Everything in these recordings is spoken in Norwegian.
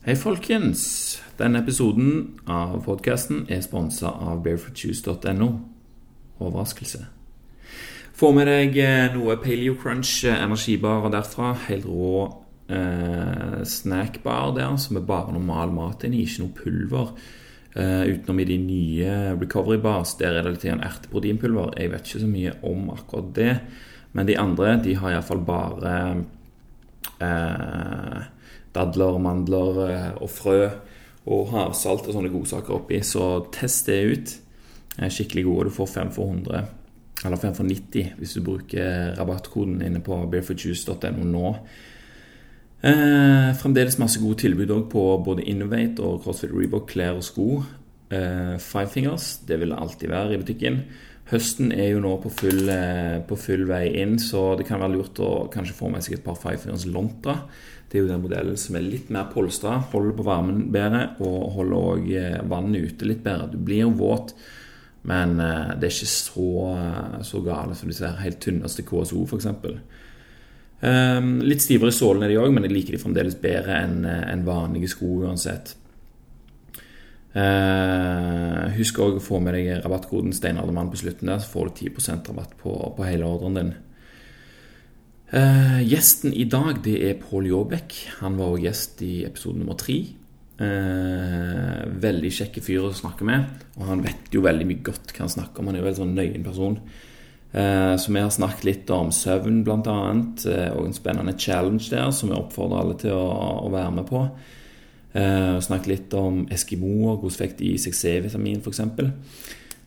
Hei, folkens. Denne episoden av podkasten er sponsa av barefootjuice.no. Overraskelse. Få med deg eh, noe Paleo Crunch energibar energibarer derfra. Helt rå eh, snackbar der, som er bare normal mat inni, ikke noe pulver. Eh, utenom i de nye Recovery Bars, der er det litt erteproteinpulver. Jeg vet ikke så mye om akkurat det, men de andre de har iallfall bare eh, dadler, mandler eh, og frø og havsalt og sånne godsaker oppi. Så test det ut. Er skikkelig gode. Du får 5 for 100, eller 5 for 90 hvis du bruker rabattkoden inne på barefootjuice.no nå. Eh, fremdeles masse gode tilbud på både Innovate og CrossFit Rebook klær og sko. Eh, Five Fingers, det vil det alltid være i butikken. Høsten er jo nå på full, eh, på full, vei inn, så det kan være lurt å kanskje få med seg et par Five Fingers Lontra. Det er jo den modellen som er litt mer polstra, holder på varmen bedre og holder òg eh, vannet ute litt bedre. Du blir jo våt, men eh, det er ikke så, så gale som disse helt tynneste KSO, f.eks. Um, litt stivere i sålene er de òg, men jeg liker de fremdeles bedre enn en vanlige sko uansett. Uh, husk òg å få med deg rabattkoden Steinaldermann på slutten der, så får du 10% rabatt på, på hele ordren din. Uh, gjesten i dag det er Pål Jåbekk. Han var også gjest i episode nummer tre. Uh, veldig kjekke fyr å snakke med, og han vet jo veldig mye godt hva han snakker om. Han er jo en sånn nøyen person. Uh, så vi har snakket litt om søvn, bl.a., og en spennende challenge der som vi oppfordrer alle til å, å være med på. Snakket litt om eskimoer, hvordan fikk de seg C-vitamin f.eks.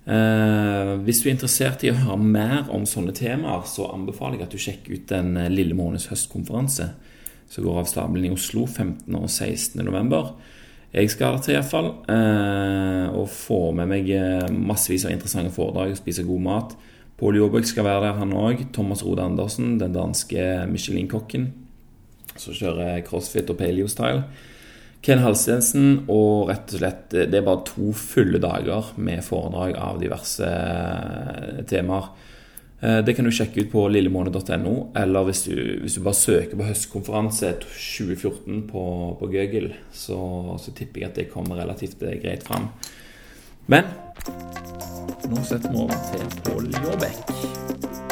Uh, hvis du er interessert i å høre mer om sånne temaer, så anbefaler jeg at du sjekker ut Den lille måneds høstkonferanse som går av stabelen i Oslo 15. og 16. november. Jeg skal til iallfall. Eh, og få med meg massevis av interessante foredrag og spise god mat. Pål Jåbøk skal være der, han òg. Thomas Rode Andersen, den danske Michelin-kokken som kjører crossfit og paleo-style. Ken Halstensen og rett og slett Det er bare to fulle dager med foredrag av diverse eh, temaer. Eh, det kan du sjekke ut på lillemåne.no, eller hvis du, hvis du, bare søker på høstkonferanse 2014 på, på Google, så, så, tipper jeg at det kommer relativt eh, greit fram. Men nå setter vi over til Pål Jåbekk.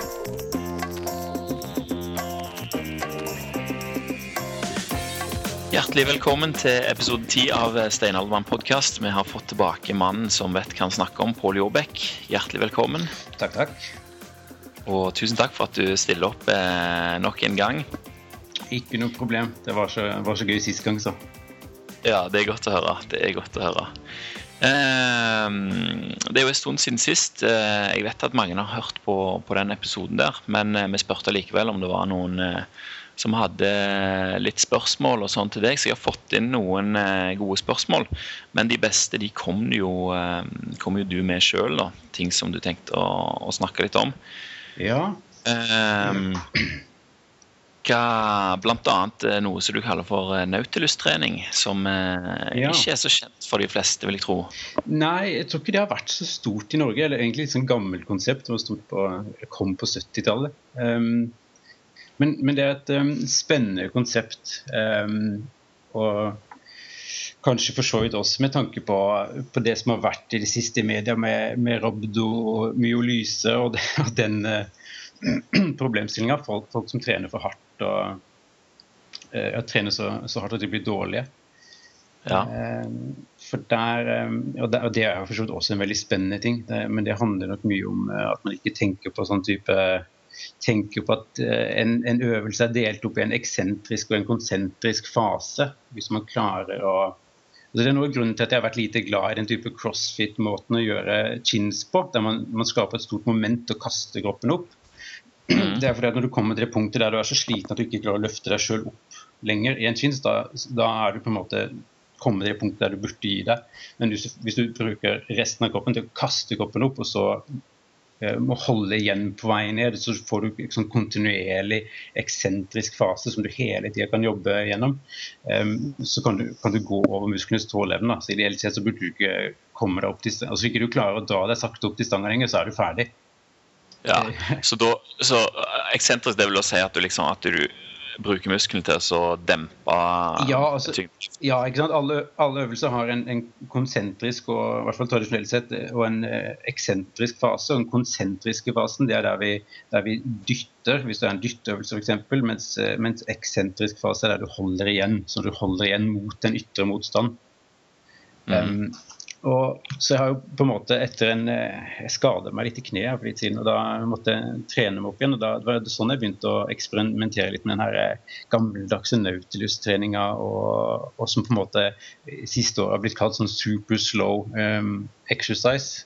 Hjertelig velkommen til episode ti av Steinaldermann podkast. Vi har fått tilbake mannen som vet hva han snakker om, Pål Jåbekk. Hjertelig velkommen. Takk, takk. Og tusen takk for at du stiller opp eh, nok en gang. Ikke noe problem. Det var så, var så, gøy sist gang, så. Ja, det er godt å høre. Det er godt å høre. Eh, det er jo en stund siden sist. Eh, jeg vet at mange har hørt på, på den episoden der, men eh, vi spurte likevel om det var noen eh, som hadde litt spørsmål og sånn til deg. Så jeg har fått inn noen eh, gode spørsmål. Men de beste de kom jo, eh, kom jo du med sjøl, da. Ting som du tenkte å, å snakke litt om. Ja. Um, hva, blant annet eh, noe som du kaller for nautilustrening, som ja. ikke er så kjent for de fleste, vil jeg tro. Nei, jeg tror ikke det har vært så stort i Norge. Eller egentlig et sånn gammelt konsept som kom på 70-tallet. Um, men, men, det er et um, spennende konsept. Um, og kanskje for så vidt også med tanke på, på, det som har vært i det siste i media med, med Robdo og myolyse og, det, og den uh, problemstillinga. Folk, folk, som trener for hardt og uh, trener så, så, hardt at de blir dårlige. Ja. Uh, for der, um, og, det, og det er vidt også en veldig spennende ting, men det handler nok mye om uh, at man ikke tenker på sånn type tenker på at eh, en, en, øvelse er delt opp i en eksentrisk og en konsentrisk fase. Hvis man klarer å altså Det er noe av grunnen til at jeg har vært lite glad i den type crossfit-måten å gjøre chins på, der man, man, skaper et stort moment og kaster kroppen opp. Mm. Det er fordi at Når du kommer til det punktet der du er så sliten at du ikke klarer å løfte deg sjøl opp lenger i en chins, da, da er du på en måte kommet til det punktet der du burde gi deg. Men hvis, du bruker resten av kroppen til å kaste kroppen opp, og så må holde igjen på vei ned. Så får du en sånn kontinuerlig eksentrisk fase som du hele tida kan jobbe gjennom. Så kan du, kan du gå over musklenes tåleevne. Så ideelt sett så burde du ikke komme deg opp til altså Hvis ikke du klarer å dra deg sakte opp til stanga lenger, så er du ferdig. Ja, så, da, så eksentrisk det vil å si at du liksom at du bruker musklene til å dempe ja, altså, ja, ikke sant. Alle, alle øvelser har en, en, konsentrisk og i hvert fall tradisjonelt sett og en eh, eksentrisk fase. og Den konsentriske fasen det er der vi, der vi dytter, hvis det er en dytteøvelse f.eks. Mens, eh, mens eksentrisk fase er der du holder igjen, så du holder igjen mot den ytre motstand. Mm. Um, og så jeg har jo på en måte etter en eh, Jeg skadet meg litt i kneet for litt siden, og da måtte jeg trene meg opp igjen. og Da var det sånn jeg begynte å eksperimentere litt med den her eh, gammeldagse Nautilus-treninga, og, og, som på en måte siste år har blitt kalt sånn super slow um, exercise.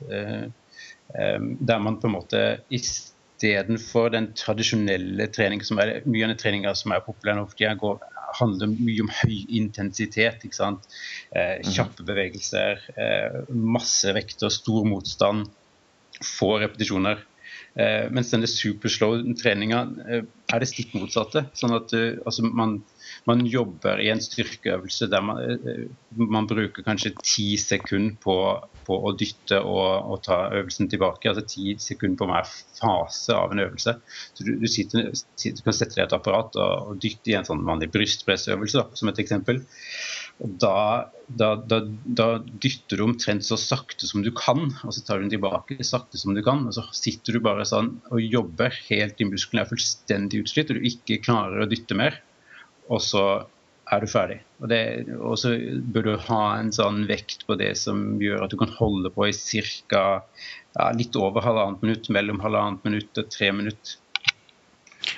Um, der man på en måte istedenfor den tradisjonelle treningen som er mye av den treninga som er populær nå for tida, går handler mye om høy intensitet. ikke sant? Eh, mhm. kjappe bevegelser, eh, masse vekter, stor motstand, få repetisjoner. Eh, mens denne superslow-treninga eh, er det stikk motsatte. sånn at uh, altså man, man, jobber i en styrkeøvelse der man, man bruker kanskje ti sekunder på, på, å dytte og, og, ta øvelsen tilbake. Altså ti sekunder på hver fase av en øvelse. Så Du, du, sitter, du kan sette deg i et apparat og, og dytte i en sånn vanlig brystpressøvelse, som et eksempel. Og da, da, da, da, dytter du omtrent så sakte som du kan, og så tar du den tilbake sakte som du kan. Og så sitter du bare sånn og jobber helt til musklene er fullstendig utslitt og du ikke klarer å dytte mer. Og så er du ferdig. Og, det, og så bør du ha en sånn vekt på det som gjør at du kan holde på i ca. Ja, litt over halvannet minutt, mellom halvannet minutt og tre minutter.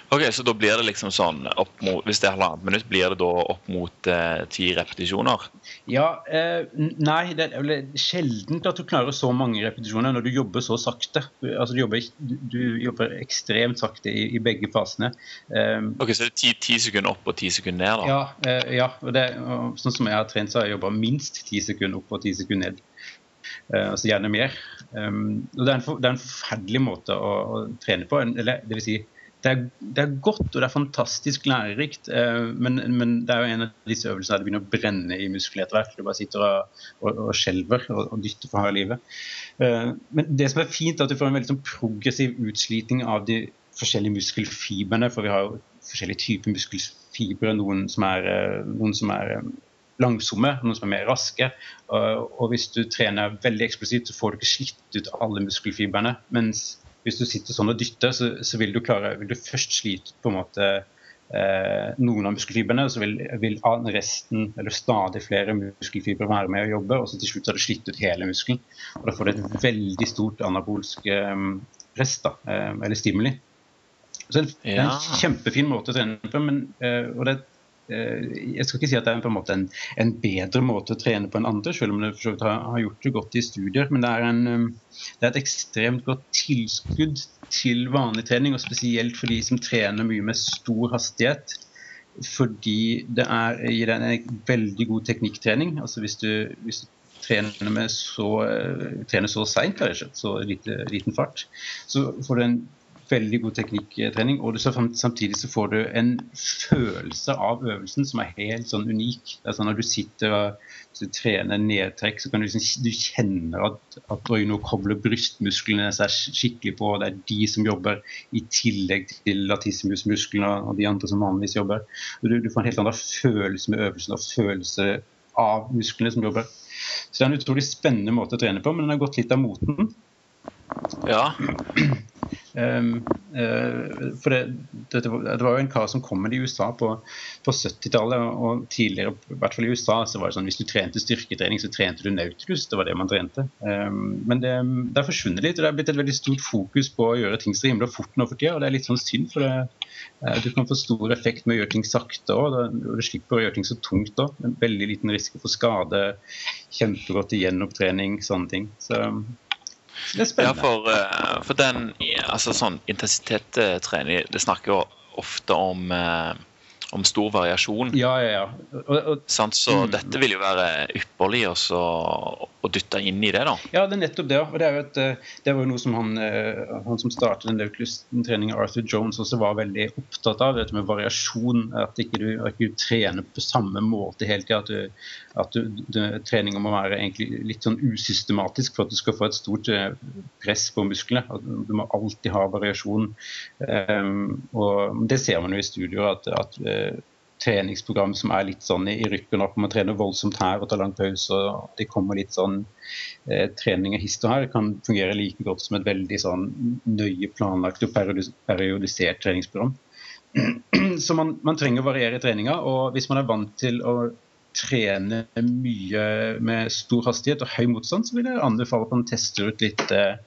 Ok, Så da blir det liksom sånn mot, Hvis det er halvannet minutt, blir det da opp mot eh, ti repetisjoner? Ja, eh, nei, det er vel sjelden at du klarer så mange repetisjoner når du jobber så sakte. Altså Du jobber, du jobber ekstremt sakte i, i begge fasene. Eh, ok, Så det er ti, ti, sekunder opp og ti sekunder ned? da? Ja, eh, ja og det, og sånn som jeg har trent, så har jeg jobba minst ti sekunder opp og ti sekunder ned. Uh, altså gjerne mer. Um, og det er, en for, det er en forferdelig måte å, å trene på. Eller det vil si det er, det er, godt og det er fantastisk lærerikt, eh, men, men, det er jo en av disse øvelsene der det begynner å brenne i muskler etter hvert. Du bare sitter og, og, og skjelver og, og, dytter for harde livet. Eh, men det som er fint, er at du får en veldig sånn progressiv utsliting av de forskjellige muskelfibrene. For vi har jo forskjellige typer muskelfibre. Noen som er, eh, noen som er langsomme, noen som er mer raske. Og hvis du trener veldig eksplosivt, så får du ikke slitt ut alle muskelfibrene. mens hvis du sitter sånn og dytter, så, så vil du klare, vil du først slite på en måte eh, noen av muskelfibrene, så vil, vil, resten, eller stadig flere muskelfibre være med å jobbe, og så til slutt har du slitt ut hele muskelen. Og da får du et veldig stort anabolsk eh, press, da, eh, eller stimuli. Så det er en ja. kjempefin måte å trene på, men, eh, og det er jeg skal ikke si at det er på en en, en bedre måte å trene på enn andre, selv om det har, gjort det godt i studier. Men det er, en, um, det er, et ekstremt godt tilskudd til vanlig trening, og spesielt for de som trener mye med stor hastighet. Fordi det er, gir deg en veldig god teknikktrening. Altså hvis du, hvis du trener, så, eh, trener så seint, så lite, liten fart, så får du en veldig god teknikktrening. Og så samtidig så får du en følelse av øvelsen som er helt sånn unik. Det er sånn Når du sitter og du trener nedtrekk, så kan du, liksom, du kjenner at, at oi, nå kobler brystmusklene seg skikkelig på. og Det er de som jobber, i tillegg til latissimusmusklene og de andre som vanligvis jobber. Du, du får en helt annen følelse med øvelsen og følelse av musklene som jobber. Så det er en utrolig spennende måte å trene på, men den har gått litt av moten. Ja. Um, uh, for det, det, det, var jo en kar som kom med det i USA på, på 70-tallet. Og tidligere, i hvert fall i USA, så var det sånn hvis du trente styrketrening, så trente du Nautilus. Det var det man trente. Um, men det, det har forsvunnet litt. og Det har blitt et veldig stort fokus på å gjøre ting så rimelig fort nå for tida. Og det er litt sånn synd, for det, uh, du kan få stor effekt med å gjøre ting sakte òg. Du slipper å gjøre ting så tungt òg. Veldig liten risiko for skade, kjempegodt i gjenopptrening, sånne ting. Så det er spennende. Ja, for, eh, for den altså sånn intensitetstrening Det snakker jo ofte om, eh, om stor variasjon. Ja, ja, ja. Og, og, så mm. dette vil jo være ypperlig å å dytte inn i det, da. Ja, det er nettopp det. og Det, er jo et, eh, det var jo noe som han, han som startet den treningen, Arthur Jones, også var veldig opptatt av. Dette med variasjon. At ikke du ikke trener på samme måte hele tida. At, du, at du, du, treninga må være litt sånn usystematisk for at du skal få et stort eh, press på musklene. Du må alltid ha variasjon. Um, og Det ser man jo i studioer, at, at treningsprogram som er litt sånn i rykken opp. Man trener voldsomt her og tar lang pause. og Det kommer litt sånn eh, trening og hist og her kan fungere like godt som et veldig sånn nøye planlagt og periodisert treningsprogram. Så man, man trenger å variere treninga. Og hvis man er vant til å trene mye med stor hastighet og høy motstand, så vil jeg anbefale at man tester ut litt eh,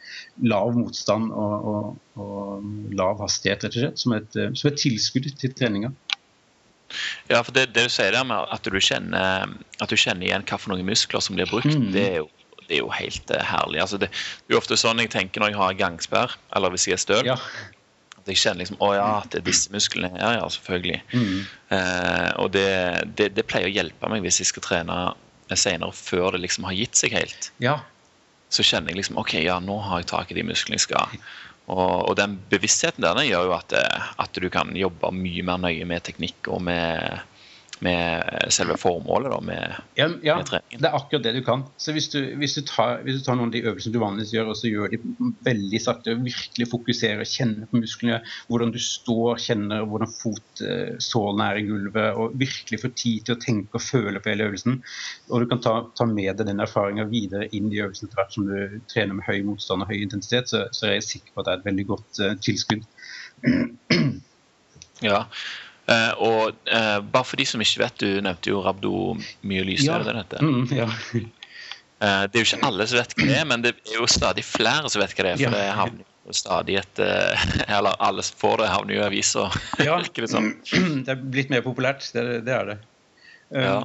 lav motstand og, og, og, lav hastighet, rett og slett, som et, eh, som et tilskudd til treninga. Ja, for det, det, du sier der med at du kjenner, at du kjenner igjen hva for noen muskler som blir brukt, mm. det, er jo, det, er jo, helt uh, herlig. Altså det, det, er ofte sånn jeg tenker når jeg har gangsperr, eller hvis jeg er støl. Ja. Jeg kjenner liksom Å ja, det er disse musklene her, ja, selvfølgelig. Mm. Eh, og det, pleier å hjelpe meg hvis jeg skal trene senere, før det liksom har gitt seg helt. Ja. Så kjenner jeg liksom OK, ja, nå har jeg tak i de musklene jeg skal. Og, og, den bevisstheten der gjør jo at, eh, at, du kan jobbe mye mer nøye med teknikk og med med selve formålet da, med, ja, ja, med treningen. Det er akkurat det du kan. Så hvis du, hvis du, tar, hvis du tar, noen av de øvelsene du vanligvis gjør, og så gjør de veldig sakte, virkelig fokuserer, kjenner på musklene, hvordan du står, kjenner hvordan fotsålene er i gulvet, og virkelig får tid til å tenke og føle på hele øvelsen, og du kan ta, ta med deg den erfaringa videre inn i øvelsen etter hvert som du trener med høy motstand og høy intensitet, så, så er jeg sikker på at det er et veldig godt uh, tilskudd. Ja, Uh, og uh, bare for de som ikke vet, du nevnte jo rabdomyolyse, ja. er det det? Mm, ja. uh, det er jo ikke alle som vet hva det er, men det er jo stadig flere som vet hva det er. For ja. det havner jo stadig et Eller alle som får det, havner jo i avisa. Ja, det, det er blitt mer populært, det, det er det. ja.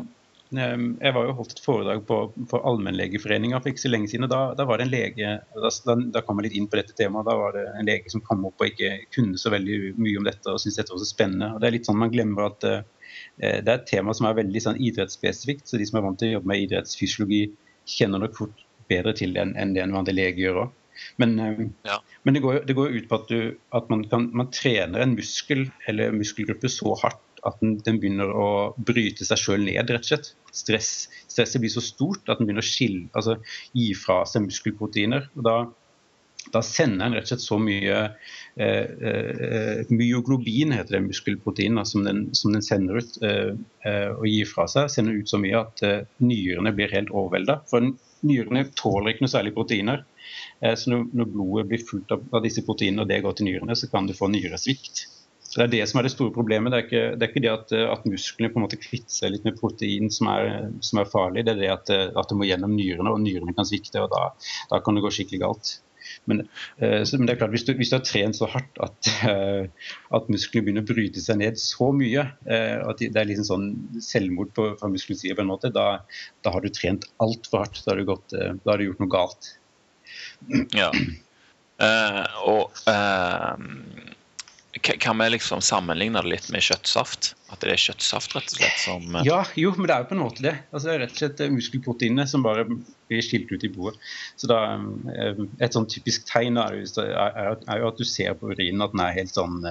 Ehm, jeg var jo holdt et foredrag på, for Allmennlegeforeninga for ikke så lenge siden. og Da, da var det en lege da, da, kom jeg litt inn på dette temaet, da var det en lege som kom opp og ikke kunne så veldig mye om dette og syntes dette var så spennende. og Det er litt sånn man glemmer at uh, det er et tema som er veldig sånn, idrettsspesifikt. Så de som er vant til å jobbe med idrettsfysiologi, kjenner nok fort bedre til det enn, det en vanlig lege gjør òg. Men, uh, ja. men, det går jo ut på at, du, at man, kan, man trener en muskel eller muskelgruppe så hardt at den, den, begynner å bryte seg sjøl ned, rett og slett. Stress, stresset blir så stort at den begynner å skille, altså, gi fra seg muskelproteiner. og da, da sender den rett og slett så mye eh, eh, myoglobin, heter det muskelproteinet, som, som, den sender ut eh, eh, og gir fra seg. Sender ut så mye at eh, nyrene blir helt overvelda. For nyrene tåler ikke noe særlig proteiner. Eh, så når, når, blodet blir fullt av, disse proteinene og det går til nyrene, så kan du få nyresvikt. Så Det er det som er det store problemet. Det er ikke det, er ikke det at, at, musklene på en måte kvitter seg litt med protein som er, som er, farlig, det er det at, at det må gjennom nyrene, og nyrene kan svikte. og Da, da kan det gå skikkelig galt. Men, uh, så, men, det er klart, hvis du, hvis du, har trent så hardt at, uh, at musklene begynner å bryte seg ned så mye, uh, at det er liksom sånn selvmord på, fra muskelens side, på en måte, da, da, har du trent altfor hardt. Da har, du gått, da har du gjort noe galt. Ja. og kan vi liksom sammenligne det litt med kjøttsaft? At det er kjøttsaft rett og slett som eh, Ja, jo, men det er jo på en måte det. Altså, det er rett og slett eh, muskelproteinene som bare blir skilt ut i blodet. Så da, eh, Et sånn typisk tegn er, jo at du ser på urinen at den er helt sånn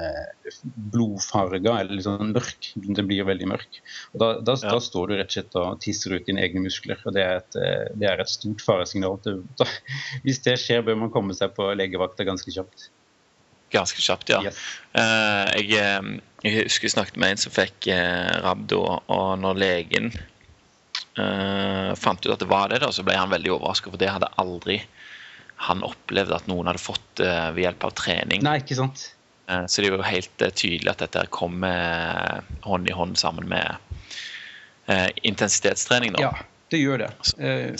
blodfarga eller litt sånn mørk. Den blir veldig mørk. Og da, da, ja. da, står du rett og slett og tisser ut dine egne muskler. og Det er et, det er et stort faresignal. Hvis det skjer, bør man komme seg på legevakta ganske kjapt. Ganske kjapt, ja. Yes. Uh, jeg, eh, jeg, husker jeg snakket med en som fikk uh, rabdo, og når legen uh, fant ut at det var det, da, så ble han veldig overrasket, for det hadde aldri han opplevd at noen hadde fått ved hjelp av trening. Nei, ikke sant? så det er jo helt tydelig at dette kommer hånd i hånd sammen med intensitetstrening. Da. Ja, det gjør det.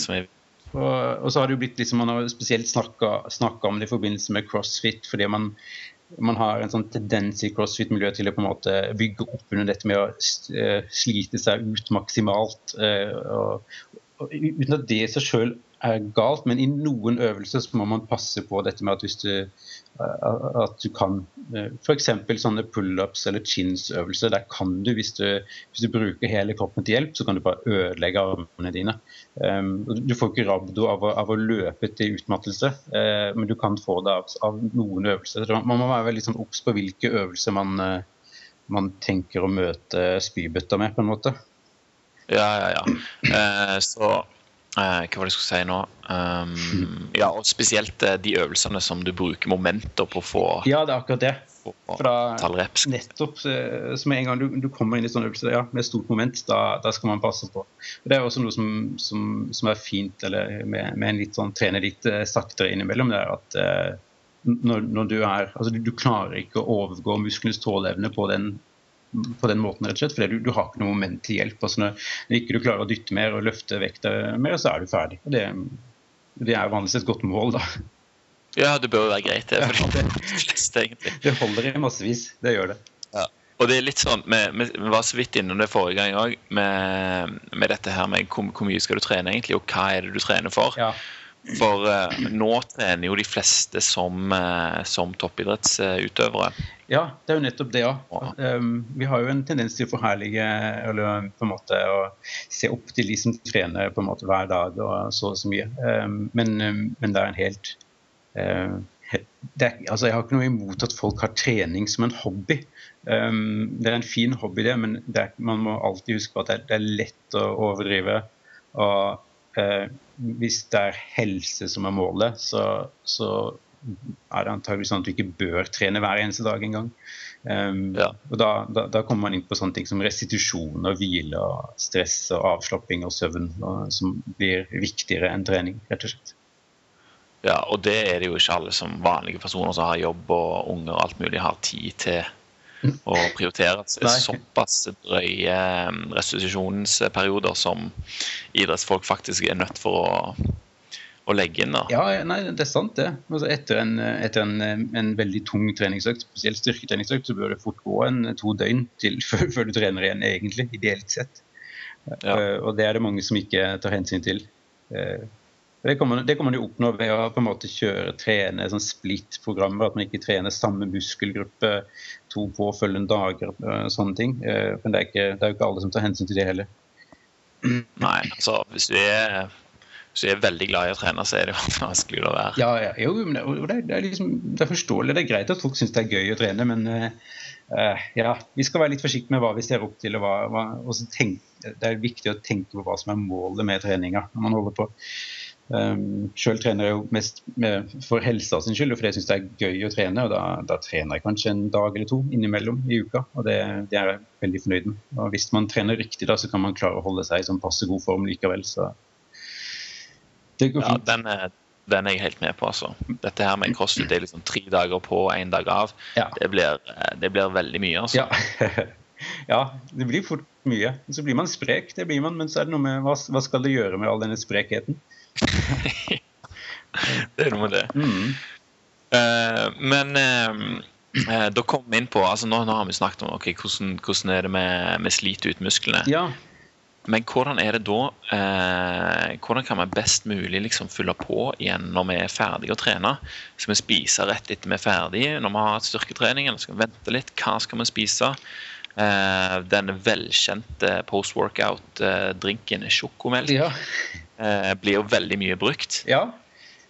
Som er og, og, så har det jo blitt liksom, Man har spesielt snakka om det i forbindelse med crossfit, fordi man, man har en sånn tendens i crossfit-miljøet til å på en måte bygge opp under dette med å eh, slite seg ut maksimalt. Og, og, uten at det i seg sjøl er galt, men i noen øvelser så må man passe på dette med at hvis du, eh, at du kan eh, F.eks. sånne pullups eller chins-øvelser. Der kan du hvis, du, hvis du bruker hele kroppen til hjelp, så kan du bare ødelegge armene dine. Um, du får ikke rabdo av å, av å løpe til utmattelse, uh, men du kan få det av, av noen øvelser. Man må være veldig sånn obs på hvilke øvelser man, man tenker å møte spybøtta med, på en måte. Ja, ja, ja. Eh, så Uh, hva var det jeg skulle si nå? Um, ja, og Spesielt uh, de øvelsene som du bruker momenter på å få Ja, det er akkurat det. For da. Nettopp. Uh, så med en gang du, du kommer inn i sånne øvelser ja, med stort moment, da, da, skal man passe på. Og Det er også noe som, som, som er fint eller med, med, en litt sånn trene litt saktere innimellom. det er at når, når, du er altså du, du klarer ikke å overgå musklenes tåleevne på den på den måten, rett og slett, fordi du, du har ikke noe moment til hjelp. Altså når, når ikke du klarer å dytte mer og løfte vekta mer, så er du ferdig. Og det, det er vanligvis et godt mål, da. Ja, det bør jo være greit, det. For det, fleste. Det holder i massevis. Det gjør det. Ja. Og det er litt sånn, Vi, vi var så vidt innom det forrige gang òg, med, med, dette her med hvor, hvor, mye skal du trene egentlig, og hva er det du trener for. Ja. For uh, nå trener jo de fleste som, uh, som toppidrettsutøvere. Ja, det er jo nettopp det, ja. Um, vi har jo en tendens til å forherlige eller på en måte å se opp til de som trener på en måte hver dag og så og så mye. Um, men, um, men, det er en helt uh, det altså Jeg har ikke noe imot at folk har trening som en hobby. det er en fin hobby, det, men det er, man må alltid huske på at det er, det er lett å overdrive. og hvis det er helse som er målet, så, så er det antagelig sånn at du ikke bør trene hver eneste dag engang. Um, ja. og da, da, da, kommer man inn på sånne ting som restitusjon og hvile og stress og avslapping og søvn, og, som blir viktigere enn trening, rett og slett. Ja, og det er det jo ikke alle som vanlige personer som har jobb og unger og alt mulig, har tid til å prioritere såpass drøye um, restitusjonsperioder som idrettsfolk faktisk er nødt for å, å legge inn. da. Ja, nei, det er sant det. Altså etter en, etter en, en veldig tung treningsøkt, spesielt styrketreningsøkt, så bør det fort gå en to døgn til før, før du trener igjen, egentlig, ideelt sett. Ja. Uh, og det er det mange som ikke tar hensyn til. Uh, det kan, man, det kan man jo oppnå ved å på en måte kjøre, trene sånn split-programmer. At man ikke trener samme muskelgruppe to påfølgende dager. Eh, sånne ting. Eh, men det er, ikke, det er jo ikke alle som tar hensyn til det heller. Nei, altså hvis du er hvis du er veldig glad i å trene, så er det vanskelig å være. Ja, ja jo, det, det, er liksom, det er forståelig. Det er greit at folk syns det er gøy å trene, men uh, ja, vi skal være litt forsiktige med hva vi ser opp til. og hva, hva og tenk, Det er viktig å tenke på hva som er målet med treninga når man holder på. Um, ehm, Sjøl trener jeg jo mest med, for helsa sin skyld, fordi jeg syns det er gøy å trene. og da, da, trener jeg kanskje en dag eller to innimellom i uka, og det, det, er jeg veldig fornøyd med. Og Hvis man trener riktig, da, så kan man klare å holde seg i sånn passe god form likevel. så det går fint. Ja, den er, den er jeg helt med på. altså. Dette her med crossfit det er liksom tre dager på og én dag av. Ja. Det, blir, det, blir, veldig mye. altså. Ja. ja. det blir fort mye. Så blir man sprek, det blir man, men så er det noe med hva, hva skal det gjøre med all denne sprekheten? Det er noe med det. Mm. Uh, men uh, da kom vi inn på altså nå, nå, har vi snakket om okay, hvordan, hvordan er det med, med slite ut musklene. Ja. Men hvordan er det da eh, Hvordan kan vi best mulig liksom fylle på igjen når vi er ferdige å trene? Skal vi spise rett etter vi er ferdige når vi har hatt styrketrening, eller skal vi vente litt? Hva skal vi spise? Eh, den velkjente post-workout-drinken sjokomelk. Ja eh, blir jo veldig mye brukt. Ja.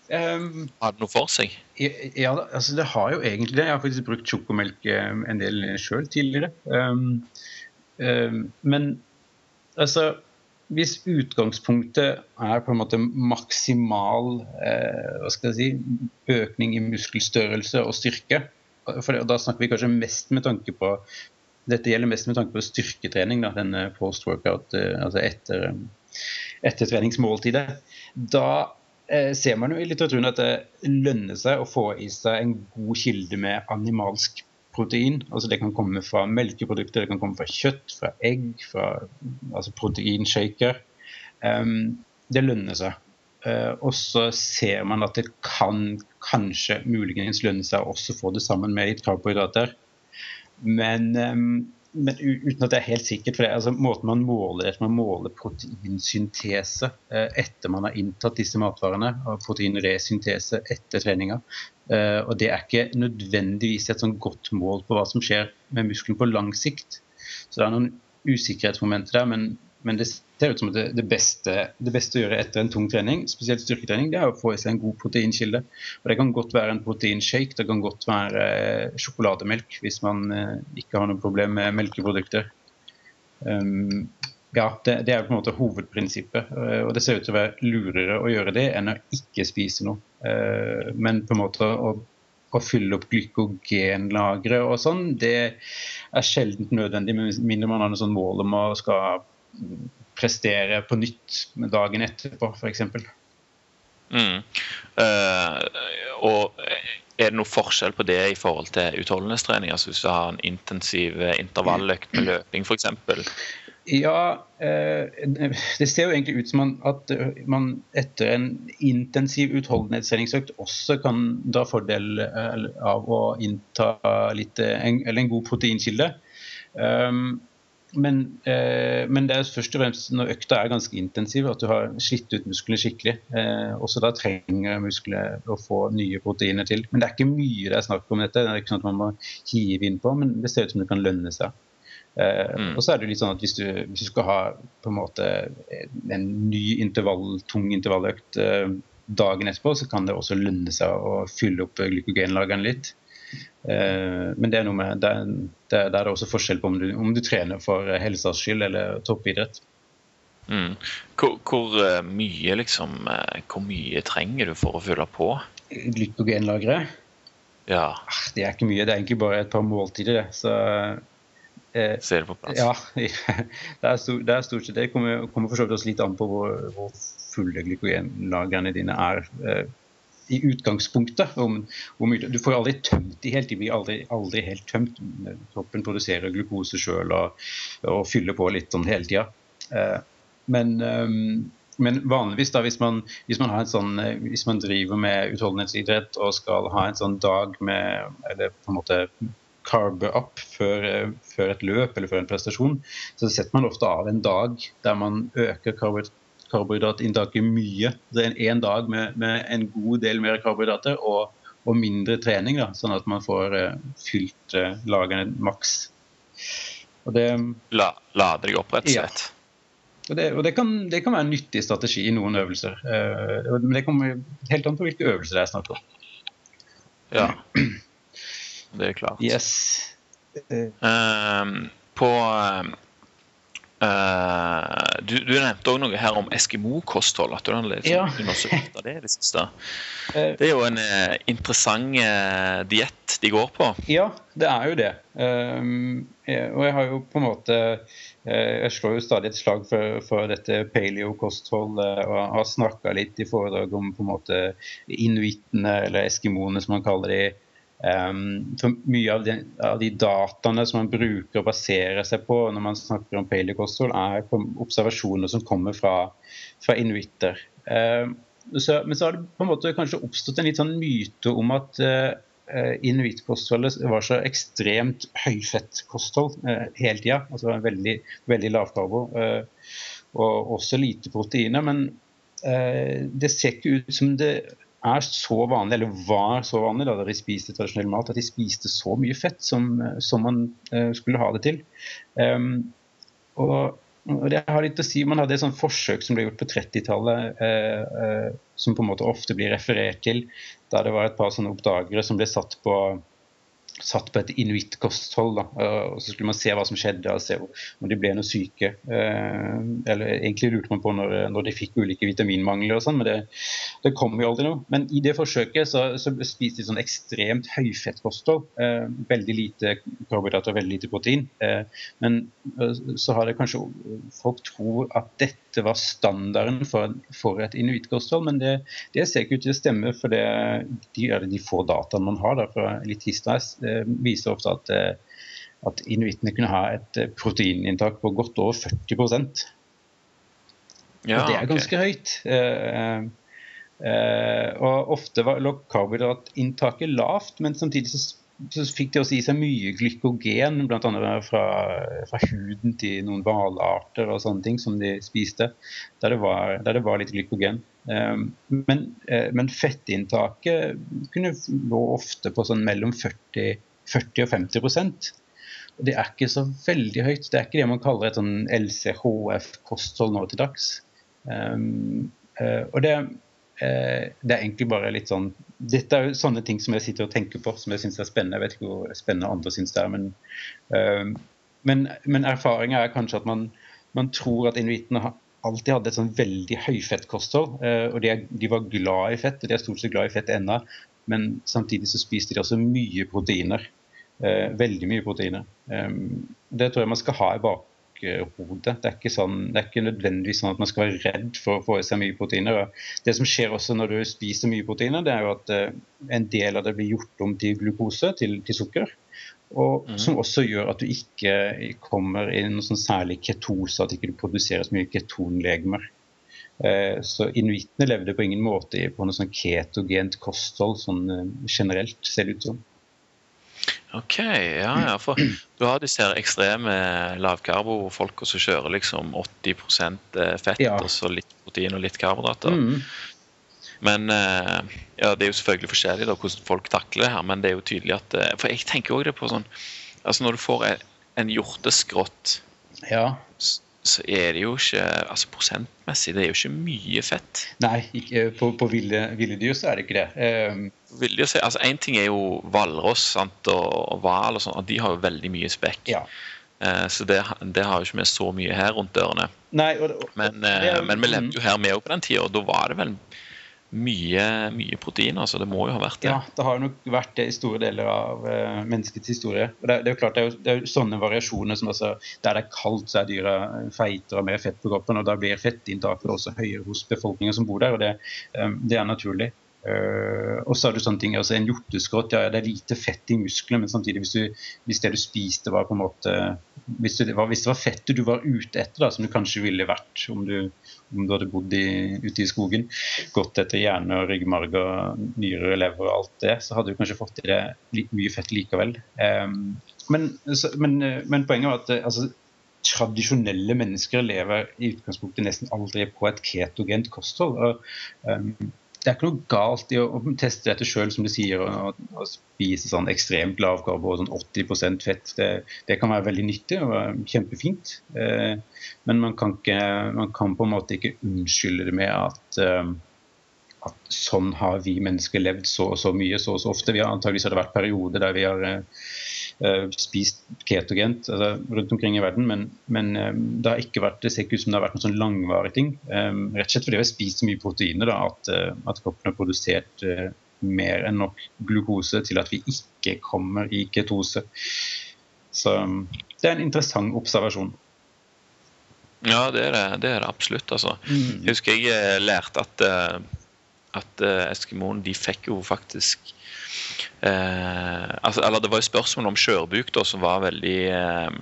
Um, har det noe for seg? Ja, altså det har jo egentlig det. Jeg har faktisk brukt sjokomelk eh, en del sjøl tidligere. Um, um, men altså Hvis utgangspunktet er på en måte maksimal eh, hva skal jeg si, økning i muskelstørrelse og styrke, for da snakker vi kanskje mest med tanke på dette gjelder mest med tanke på styrketrening, da, denne post-workout, eh, altså etter etter treningsmåltidet. Da eh, ser man jo i litteraturen at det lønner seg å få i seg en god kilde med animalsk protein. Altså Det kan komme fra melkeprodukter, det kan komme fra kjøtt, fra egg, fra altså proteinshaker. Um, det lønner seg. Uh, og så ser man at det kan kanskje muligens lønne seg å også få det sammen med litt karbohydrater. Men um, men uten at det er helt sikkert. for det, altså Måten man måler etter, man måler proteinsyntese eh, etter man har inntatt disse matvarene. og Proteinresyntese etter treninga. Eh, og Det er ikke nødvendigvis et sånn godt mål på hva som skjer med muskelen på lang sikt. Så det er noen usikkerhetsmomenter der, men men det ser ut som at det, beste, det, beste, å gjøre etter en tung trening, spesielt styrketrening, det er å få i seg en god proteinkilde. Og Det kan godt være en proteinshake, det kan godt være eh, sjokolademelk hvis man eh, ikke har noe problem med melkeprodukter. Um, ja, det, det, er på en måte hovedprinsippet. Uh, og Det ser ut til å være lurere å gjøre det enn å ikke spise noe. Men på en måte å, å fylle opp glykogenlagre og sånn, det er sjelden nødvendig, med mindre man har noe sånn mål om å skal prestere på nytt med dagen etterpå, f.eks. Mm. Uh, og er det noe forskjell på det i forhold til utholdenhetstrening? Altså hvis du har en intensiv intervalløkt med løping f.eks.? Ja, eh, det ser jo egentlig ut som at man etter en intensiv utholdenhetstreningsøkt også kan dra fordel eh, av å innta litt, en, en god proteinkilde. Um, men, eh, men, det er først og fremst når økta er ganske intensiv, at du har slitt ut musklene skikkelig. Eh, også da trenger musklene å få nye proteiner til. Men det er ikke mye det er snakk om dette. Det er ikke sånn at man må hive inn på, men det ser ut som det kan lønne seg. Eh, mm. Og så er det litt sånn at hvis du, hvis du, skal ha på en måte en ny intervall, tung intervalløkt eh, dagen etterpå, så kan det også lønne seg å fylle opp glykogenlageren litt. Eh, men det er noe med, der, der, er det også forskjell på om du, om du trener for helsas skyld eller toppidrett. Mm. Hvor, hvor, eh, mye liksom, eh, hvor mye trenger du for å fylle på? Glykogenlageret? Ja. Ah, det er ikke mye, det er egentlig bare et par måltider. Så, eh, Ser det på plass? Ja, det er, stort, det er stort sett det. kommer, kommer for så vidt også litt an på hvor, hvor fulle glykogenlagrene dine er. Eh, i utgangspunktet. Om, om, du får aldri tømt de helt, de blir aldri, aldri helt tømt. Kroppen produserer glukose sjøl og, og, fyller på litt sånn hele tida. Eh, men, um, men, vanligvis, da, hvis man, hvis man, sånn, eh, hvis man driver med utholdenhetsidrett og skal ha en sånn dag med eller på en måte carbe up før, eh, før, et løp eller før en prestasjon, så setter man ofte av en dag der man øker karbohydrater karbohydratinntaket mye. Det er en dag med, med, en god del mer karbohydrater og, og mindre trening, da, sånn at man får uh, fylt uh, lagene maks. Og det, La, lader deg opp, rett og slett? Ja. Og, det, og det, kan, det, kan, være en nyttig strategi i noen øvelser. Uh, men det kommer helt an på hvilke øvelser det er snakk om. Ja, det er klart. Yes. Uh, på Uh, du, du, nevnte òg noe her om Eskimo-kosthold. At du har liksom ja. undersøkt det det siste. Eh. Det er jo en uh, interessant uh, diett de går på. Ja, det er jo det. Um, jeg, og jeg har jo på en måte Jeg slår jo stadig et slag for, for dette paleo-kosthold og har snakka litt i foredrag om på en måte inuittene, eller eskimoene som man kaller de Um, for Mye av de, av de, dataene som man bruker og baserer seg på når man snakker om paleokosthold, er observasjoner som kommer fra, fra inuitter. Um, så, men så har det på en måte kanskje oppstått en litt sånn myte om at uh, inuittkostholdet var så ekstremt høyfettkosthold uh, hele tida. Altså veldig, veldig lavkarbo uh, og også lite proteiner. Men uh, det ser ikke ut som det er så vanlig, eller var så vanlig da de spiste tradisjonell mat, at de spiste så mye fett som, som man uh, skulle ha det til. Um, og, og, det har litt å si, Man hadde et sånt forsøk som ble gjort på 30-tallet, uh, uh, som på en måte ofte blir referert til, da det var et par sånne oppdagere som ble satt på satt på et inuittkosthold. og Så skulle man se hva som skjedde, og se om de ble noe syke. Eh, eller Egentlig lurte man på når, når de fikk ulike vitaminmangler, og sånn, men det, det, kom jo aldri noe. Men i det forsøket så, så spiste de sånn ekstremt høyfettkosthold. Eh, veldig lite karbohydrater og veldig lite protein. Eh, men så har det kanskje folk tror at dette var standarden for, for et inuittkosthold, men det, det, ser ikke ut til å stemme, for det, de, de få dataene man har da, fra litt historisk viser ofte at, eh, at inuittene kunne ha et eh, proteininntak på godt over 40% ja, Og det er ganske okay. høyt. Eh, og ofte var, karbohydratinntaket lavt, men samtidig så så fikk de også i seg mye glykogen, bl.a. Fra, fra huden til noen hvalarter og sånne ting som de spiste, der det var, der det var litt glykogen. Um, men, uh, men, fettinntaket kunne lå ofte på sånn mellom 40, 40 og 50% og Det er ikke så veldig høyt. Det er ikke det man kaller et sånn LCHF-kosthold nå til dags. Um, uh, og det Eh, det er egentlig bare litt sånn Dette er jo sånne ting som jeg sitter og tenker på, som jeg syns er spennende. Jeg vet ikke hvor spennende andre syns det er, men, uh, men, men erfaringa er kanskje at man, man tror at inuittene alltid hadde et sånn veldig høyfettkosthold. Uh, og de, de, var glad i fett, og de er stort sett glad i fett ennå. Men samtidig så spiste de også mye proteiner. Veldig mye proteiner. Det tror jeg man skal ha i bak bakhodet. Det er, ikke sånn, det er ikke nødvendigvis sånn at man skal være redd for å få i seg mye proteiner. Og det som skjer også når du spiser mye proteiner, det er jo at uh, en del av det blir gjort om til glukose, til, til sukker. Og mm. Som også gjør at du ikke kommer i noen sånn særlig ketose, at ikke du produserer så mye ketonlegemer. Uh, så Inuittene levde på ingen måte på noe sånn ketogent kosthold sånn uh, generelt, ser det ut som. Ok, ja, ja. For du har disse ekstreme lavkarbo-folka som kjører liksom 80 eh, fett ja. og så litt protein og litt karbohydrater. Mm. Men eh, ja, det er jo selvfølgelig forskjellig da, hvordan folk takler det her, men det er jo tydelig at eh, For jeg tenker òg det på sånn Altså når du får en hjorteskrott ja så er det jo ikke altså Prosentmessig det er jo ikke mye fett. Nei, ikke, på, på ville, ville, dyr så er det ikke det. Um... Ville dyr, altså Én ting er jo hvalross og hval, og sånn, de har jo veldig mye spekk. Ja. Uh, så det, det, har jo ikke vi så mye her rundt dørene. Nei, og, og, men, uh, men, vi levde jo her med på den tida, og da var det vel mye, mye protein. altså Det må jo ha vært det. Ja, det har nok vært det i store deler av uh, menneskets historie. Og det, det, er jo klart, det er jo, det er jo sånne variasjoner som altså, Der det er kaldt, så er dyra feitere og mer fett på kroppen. Og da blir fettinntaket også høyere hos befolkningen som bor der. og Det, um, det er naturlig. Uh, og så har du sånne ting, altså En hjorteskrott, ja, det er lite fett i musklene, men samtidig, hvis, du, hvis det du spiste var på en måte hvis det, var, hvis det var fettet du var ute etter, da, som du kanskje ville vært om du, om du hadde bodd i, ute i skogen, gått etter hjerne, og ryggmarg, og nyrer, lever og alt det, så hadde du kanskje fått i det mye fett likevel. Um, men, så, men, men, poenget var at altså, tradisjonelle mennesker lever i utgangspunktet nesten aldri på et ketogent kosthold. og um, det er ikke noe galt i å, å teste dette sjøl, som du sier, og, og spise sånn ekstremt lav karbo sånn 80 fett. Det, det, kan være veldig nyttig og kjempefint. Eh, men man kan, ikke, man kan, på en måte ikke unnskylde det med at, eh, at sånn har vi mennesker levd så og så mye så og så ofte. Vi har antageligvis har vært perioder der vi har eh, Eh, spist ketogent altså, rundt omkring i verden, men, men eh, det har ikke vært, det ser ikke ut som det har vært noen sånn langvarig ting. Um, rett og slett fordi vi har spist så mye proteiner da, at, at kroppen har produsert mer enn nok glukose til at vi ikke kommer i ketose. Så det er en interessant observasjon. Ja, det er det, det, er det absolutt. Altså. Mm. Jeg husker jeg lærte at, at Eskimoen de fikk jo faktisk Eh, altså, eller Det var jo spørsmål om skjørbuk da, som var veldig eh,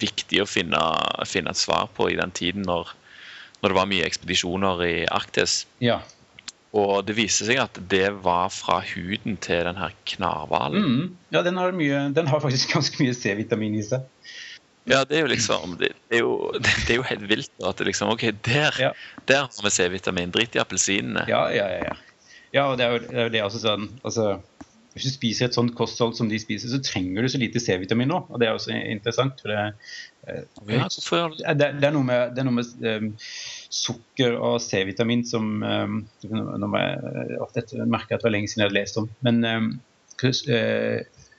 viktig å finne, finne, et svar på i den tiden når, når, det var mye ekspedisjoner i Arktis. Ja. Og det viste seg at det var fra huden til den her knarhvalen. Mm. Ja, den har, mye, den har, faktisk ganske mye C-vitamin i seg. Ja, det er jo liksom Det, det, er, jo, det er, jo, helt vilt at det liksom OK, der, ja. der har vi C-vitamin. Drit i appelsinene. Ja, ja, ja. Ja, og det er jo det, er jo også sånn altså hvis du spiser et sånt kosthold som de spiser, så trenger du så lite C-vitamin nå. og Det er også interessant. for Det, eh, det, det er noe med, er noe med um, sukker og C-vitamin som um, nå må jeg, Dette merker jeg at det var lenge siden jeg hadde lest om. Men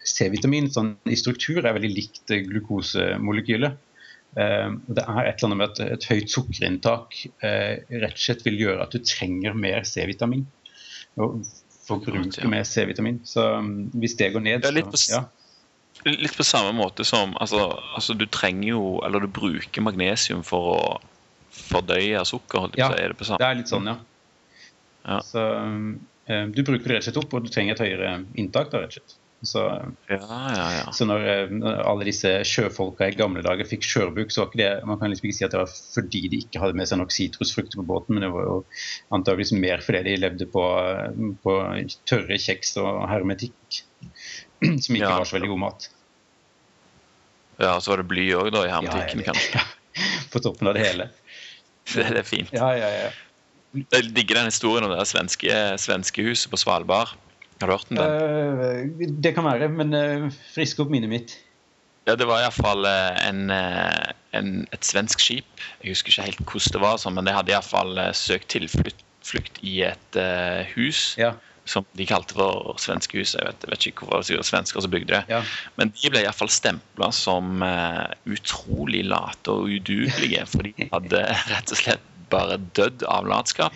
C-vitamin sånn, i struktur er veldig likt glukosemolekylet. Um, det er et eller annet med at et høyt sukkerinntak uh, rett og slett vil gjøre at du trenger mer C-vitamin forbruker med C-vitamin. Så um, hvis det går ned, ja, litt, på, så, ja. litt på samme måte som altså, altså, du trenger jo Eller du bruker magnesium for å fordøye sukker. Ja, det, det, er litt sånn, ja. ja. Så um, eh, du bruker det rett og slett opp, og du trenger et høyere inntak. da, rett og slett. Så, ja, ja, ja. så når, eh, når, alle disse sjøfolka i gamle dager fikk skjørbuk, så var ikke det man kan liksom ikke si at det var fordi de ikke hadde med seg nok sitrusfrukter på båten, men det var jo antageligvis mer fordi de levde på, på tørre kjeks og hermetikk. som ikke var så veldig god mat. Ja, og så var det bly òg, da, i hermetikken, kanskje. På toppen av det hele. Det, det er fint. Ja, ja, ja. Jeg digger den historien om det svenske, svenske huset på Svalbard. Har du hørt om den? Eh, det kan være, men uh, frisk opp minnet mitt. Ja, det var iallfall en, eh, en, et svensk skip. Jeg husker ikke helt hvordan det var, men de hadde iallfall søkt tilflukt i et eh, hus Ja, som de kalte for svenskehuset. Jeg vet, jeg vet ikke hvorfor det var svensker som bygde det. ja. Men de ble iallfall stempla som eh, utrolig late og udugelige, for de hadde rett og slett bare dødd av latskap.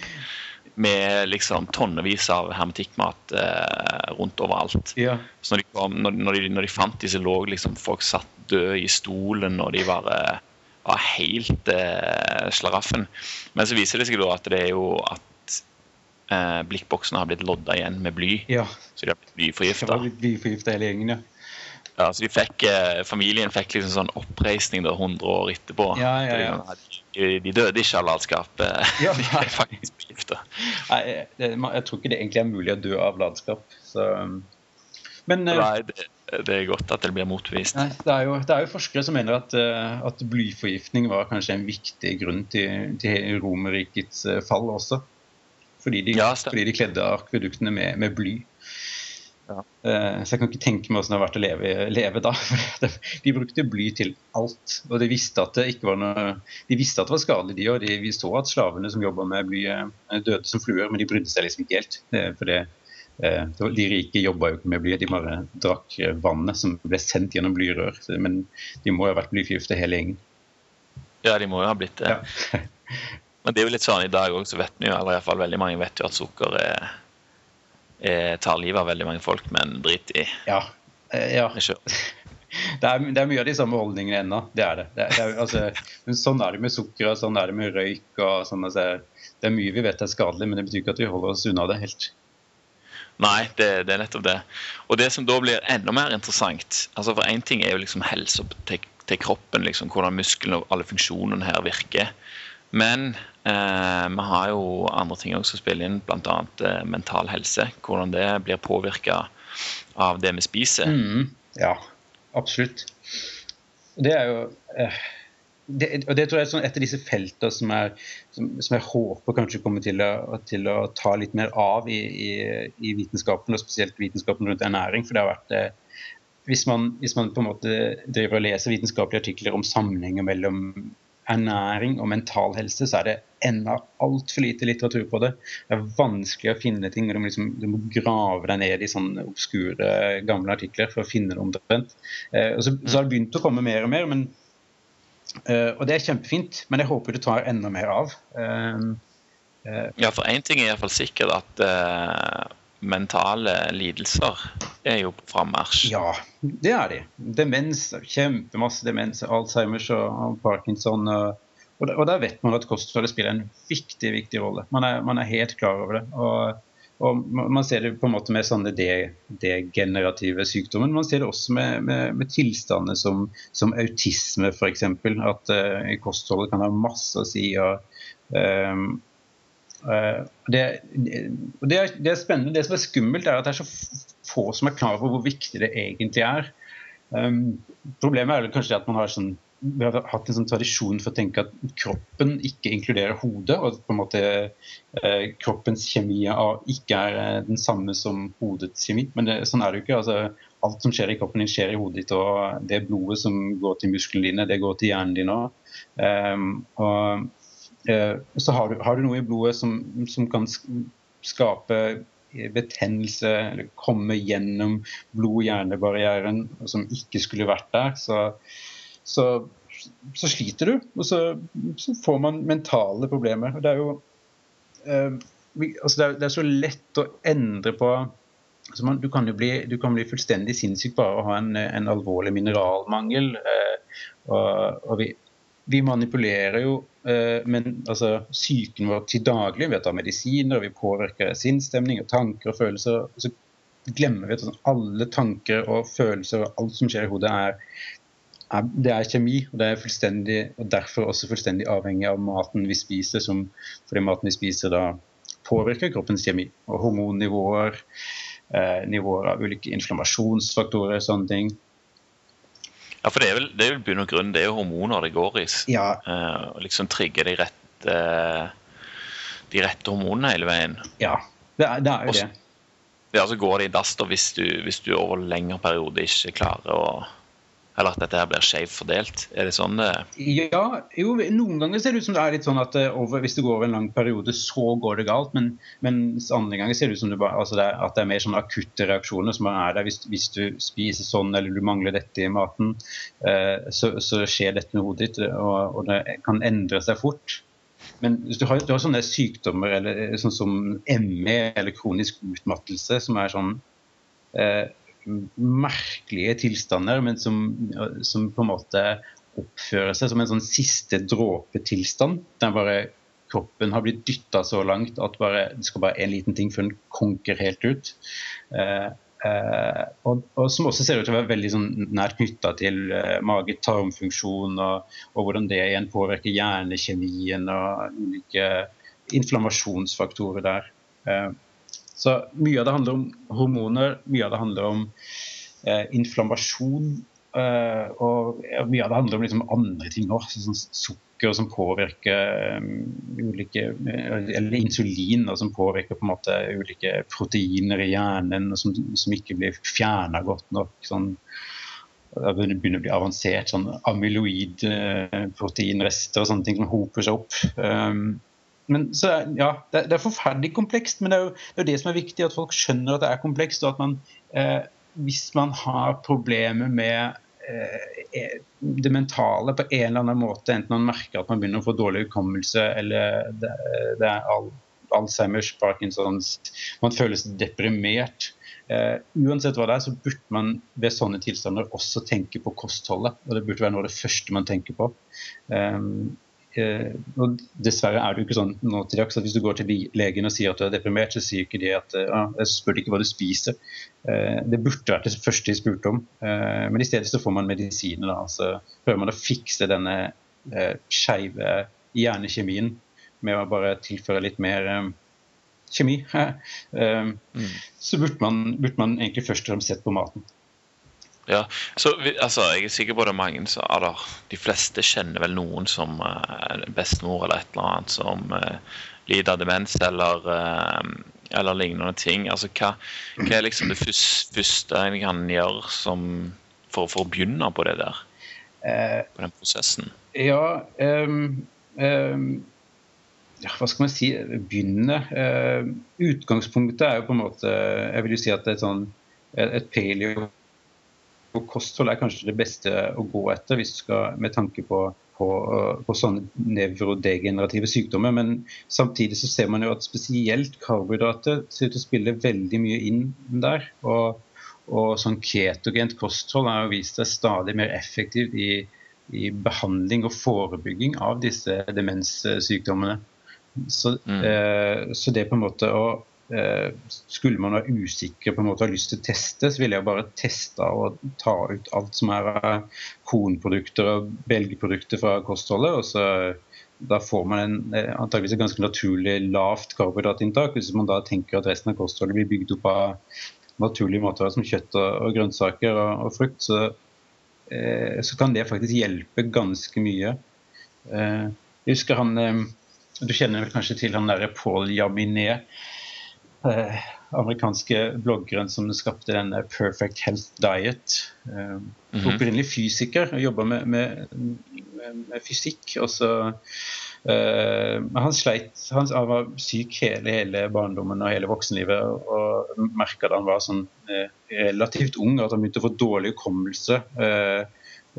Med liksom tonnevis av hermetikkmat eh, rundt overalt. ja. Så når de, kom, når, når, de, når de fant de, så lå liksom folk satt døde i stolen, og de var, var helt eh, slaraffen. Men så viser det seg da at det er jo at eh, blikkboksene har blitt lodda igjen med bly. ja. Så de har blitt blyforgifta. blyforgifta hele gjengen, ja. Ja, så de fikk, eh, familien fikk liksom sånn oppreisning da 100 år etterpå. Ja, ja, ja. De, de døde ikke av latskap. eh, Ja. De ble faktisk begifta. Jeg, jeg tror ikke det egentlig er mulig å dø av latskap. Så, um, men eh, Nei, det, det er godt at det blir motbevist. nei, det, er jo, det er jo forskere som mener at, eh, at blyforgiftning var kanskje en viktig grunn til, til Romerrikets eh, fall også. Fordi de, fordi de kledde akveduktene med, med bly. Ja. Eh, Så jeg kan ikke tenke meg hvordan det har vært å leve, leve da. De brukte bly til alt. Og de visste at det ikke var noe De visste at det var skadelig, de òg. Vi så at slavene som jobba med bly, eh, døde som fluer, men de brydde seg liksom ikke helt. For det, eh, de rike jobba jo ikke med bly, de bare drakk vannet som ble sendt gjennom blyrør. Men de må jo ha vært blyforgifta hele gjengen. Ja, de må jo ha blitt det. Ja. Men det er jo litt sånn i dag òg, så vet vi jo, eller i hvert fall veldig mange vet jo at sukker er, er, tar livet av veldig mange folk, men drit i Ja. Eh, ja. det. Er, det er mye av de samme holdningene ennå. Det er det. det, er, det er, altså, men sånn er det med sukker og sånn er det med røyk. og sånn, altså, Det er mye vi vet er skadelig, men det betyr ikke at vi holder oss unna det helt. Nei, det, det er nettopp det. Og det som da blir enda mer interessant altså For én ting er jo liksom helse til, til kroppen, liksom, hvordan musklene og alle funksjonene her virker. Men eh, vi har jo andre ting også som spiller inn, bl.a. Eh, mental helse. Hvordan det blir påvirka av det vi spiser. Mm, ja, absolutt. Det er jo eh, det, og det tror jeg er sånn et av disse feltene som, er, som, som jeg håper kanskje kommer til å, til å ta litt mer av i, i, i vitenskapen, og spesielt vitenskapen rundt ernæring. For det har vært eh, hvis, man, hvis man på en måte driver og leser vitenskapelige artikler om sammenhenger mellom ernæring og mental helse, så er det ennå altfor lite litteratur på det. Det er vanskelig å finne ting. og Du må, liksom, du må grave deg ned i sånne obskure gamle artikler for å finne det omtrent. Eh, så, så har det begynt å komme mer og mer, men, eh, og det er kjempefint. Men jeg håper det tar enda mer av. Eh, eh, Ja, for én ting er iallfall sikkert at eh, mentale lidelser er jo på frammarsj. ja, det er de. Demens, kjempemasse demens. Alzheimers og, parkinson. Og, og, der, vet man at kostholdet spiller en viktig viktig rolle. Man er, man er helt klar over det. Og, og man ser det på en måte med sånne de- degenerative sykdommer. Man ser det også med, med, med tilstander som, som autisme, f.eks. At uh, kostholdet kan ha masse å si. og eh, det, det, er, det er spennende. Det som er skummelt, er at det er så få som er klar over hvor viktig det egentlig er. Um, problemet er kanskje at man har sånn vi har hatt en sånn tradisjon for å tenke at kroppen ikke inkluderer hodet, og på en måte eh, kroppens kjemi ikke er eh, den samme som hodets kjemi. Men det, sånn er det jo ikke. altså Alt som skjer i kroppen din, skjer i hodet ditt. og Det blodet som går til musklene dine, det går til hjernen din òg. Um, og eh, så har du, har du noe i blodet som, som kan skape betennelse eller komme gjennom blod-hjerne-barrieren, som ikke skulle vært der. så så, så sliter du, og så, så får man mentale problemer. Og Det er jo eh, altså det, er, det er så lett å endre på altså man, du, kan jo bli, du kan bli fullstendig sinnssyk bare av å ha en, en alvorlig mineralmangel. Eh, og, og vi, vi manipulerer jo eh, men, altså, psyken vår til daglig vi tar medisiner, og vi påvirker sinnsstemning og tanker og følelser. og så glemmer vi at sånn, alle tanker og følelser og alt som skjer i hodet, er er, det er kjemi, og det er fullstendig, og derfor også fullstendig avhengig av maten vi spiser, som, fordi maten vi spiser da påvirker kroppens kjemi. Og hormonnivåer, eh, nivåer av ulike inflammasjonsfaktorer, og sånne ting. Ja, for det er vel, det er vel bunn og grunn, det er jo hormoner det går i. Ja. Uh, liksom trigger de rette, de rette hormonene hele veien. Ja, det er, det er jo Også, det. Ja, så går det i dass hvis du, hvis du over lengre periode ikke klarer å Eller at dette her blir skjevt fordelt. Er det sånn det Ja, jo, noen ganger ser det ut som det er litt sånn at eh, over, hvis det går over en lang periode, så går det galt. Men, mens andre ganger ser det ut som det bare, altså det er, at det er mer sånn akutte reaksjoner som er der. Hvis, hvis du spiser sånn eller du mangler dette i maten, eh, så, så skjer dette med hodet ditt, og, og det kan endre seg fort. Men hvis du har, du har sånne sykdommer eller, eh, sånn som ME eller kronisk utmattelse, som er sånn eh, merkelige tilstander, men som, som, på en måte oppfører seg som en sånn siste dråpetilstand. Der bare kroppen har blitt dytta så langt at bare, det skal bare en liten ting før den konker helt ut. Eh, eh, og, og, som også ser ut til å være veldig sånn, nært knytta til eh, mage-tarmfunksjon, og, og, hvordan det igjen påvirker hjernekjemien og ulike inflammasjonsfaktorer der. Eh, så mye av det handler om hormoner, mye av det handler om eh, inflammasjon. Eh, og mye av det handler om liksom andre ting òg, sånn sukker som påvirker um, ulike Eller insulin da, som påvirker på en måte ulike proteiner i hjernen som, som ikke blir fjerna godt nok. sånn det begynner å bli avansert sånn amyloid-proteinrester og sånne ting som hoper seg opp. Um, men så, ja, det, er forferdelig komplekst, men det er, jo, det er, det som er viktig, at folk skjønner at det er komplekst. og at man, eh, Hvis man har problemer med eh, det mentale på en eller annen måte, enten man merker at man begynner å få dårlig hukommelse, eller det, det er al Alzheimers, Parkinsons, man føler seg deprimert. Uh, uansett hva det er, så burde man ved sånne tilstander også tenke på kostholdet. og Det burde være noe av det første man tenker på. Um, og Dessverre er det jo ikke sånn nå til dags at hvis du går til legen og sier at du er deprimert, så sier ikke de at ja, jeg spør ikke hva du spiser. det burde vært det første de spurte om. men i stedet så får man medisiner. Da, så prøver man å fikse denne eh, skeive hjernekjemien med å bare tilføre litt mer kjemi, mm. så burde man, burde man, egentlig først og fremst sett på maten. Ja, så altså, Jeg er sikker på det er mange som eller, De fleste kjenner vel noen som uh, bestemor eller et eller annet som uh, lider av demens eller, uh, eller lignende ting. Altså, hva, hva, er liksom det første en kan gjøre som, for, for, å begynne på det der? på den prosessen? Ja, um, um, ja, hva skal man si, begynne. Utgangspunktet er jo på en måte Jeg vil jo si at det er et sånn, et paleo kosthold er kanskje det beste å gå etter hvis du skal, med tanke på, på, på sånne nevrodegenerative sykdommer. Men samtidig så ser man jo at spesielt karbohydrater ser ut til å spille veldig mye inn der. Og, og sånn ketogent kosthold har vist seg stadig mer effektivt i, i behandling og forebygging av disse demenssykdommene. Så, mm. eh, så, det på en måte å Skulle man være usikker på en måte ha lyst til å teste, så ville jeg bare testa og ta ut alt som er av kornprodukter og belgprodukter fra kostholdet. og så da får man en, eh, antageligvis et ganske naturlig lavt karbohydratinntak. Hvis man da tenker at resten av kostholdet blir bygd opp av naturlige måter som kjøtt og grønnsaker og, og frukt, så, eh, så, kan det faktisk hjelpe ganske mye. Eh, jeg husker han eh, du kjenner kanskje til han derre Paul Jaminet, eh, amerikanske bloggeren som skapte denne Perfect Health Diet. Eh, -hmm. Opprinnelig fysiker og jobba med, med, med, med, fysikk. og så Uh, han sleit, han, han, var syk hele, hele barndommen og hele voksenlivet. Og, merka da han var sånn eh, relativt ung at han begynte å få dårlig hukommelse. Uh,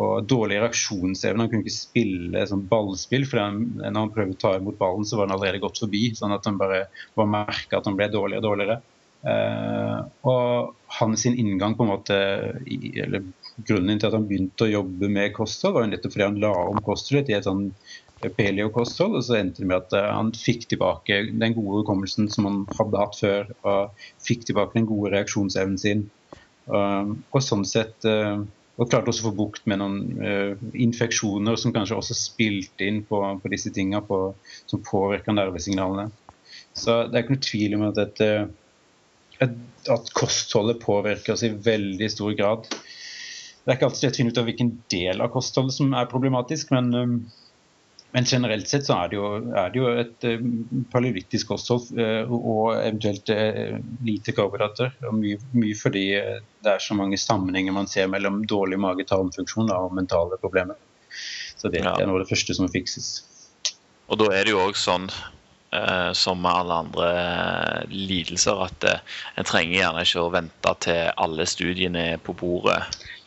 og dårlig reaksjonsevne. Han kunne ikke spille sånn ballspill, for når han prøvde å ta imot ballen, så var han allerede gått forbi. sånn at han bare var merka at han ble dårligere og dårligere. Uh, og hans inngang på en måte, eller Grunnen til at han begynte å jobbe med kosthold, var jo nettopp fordi han la om kostholdet til et sånn paleo-kosthold. Og så endte det med at uh, han fikk tilbake den gode hukommelsen som han hadde hatt før. Og fikk tilbake den gode reaksjonsevnen sin. Uh, og sånn sett og klarte også å få bukt med noen uh, infeksjoner som kanskje også spilte inn på, på disse tingene som påvirker nervesignalene. Så det er ikke noe tvil om at dette at kostholdet påvirker oss i veldig stor grad. Det er ikke alltid lett å finne ut av hvilken del av kostholdet som er problematisk, men, men generelt sett så er det jo, er det jo et paleolittisk kosthold og eventuelt lite karbohydrater. Og mye, mye, fordi det er så mange sammenhenger man ser mellom dårlig mage-tarmfunksjon og mentale problemer. Så det, ja. er noe av det første som fikses. Og da er det jo òg sånn eh, som med alle andre eh, lidelser at eh, en trenger gjerne ikke å vente til alle studiene er på bordet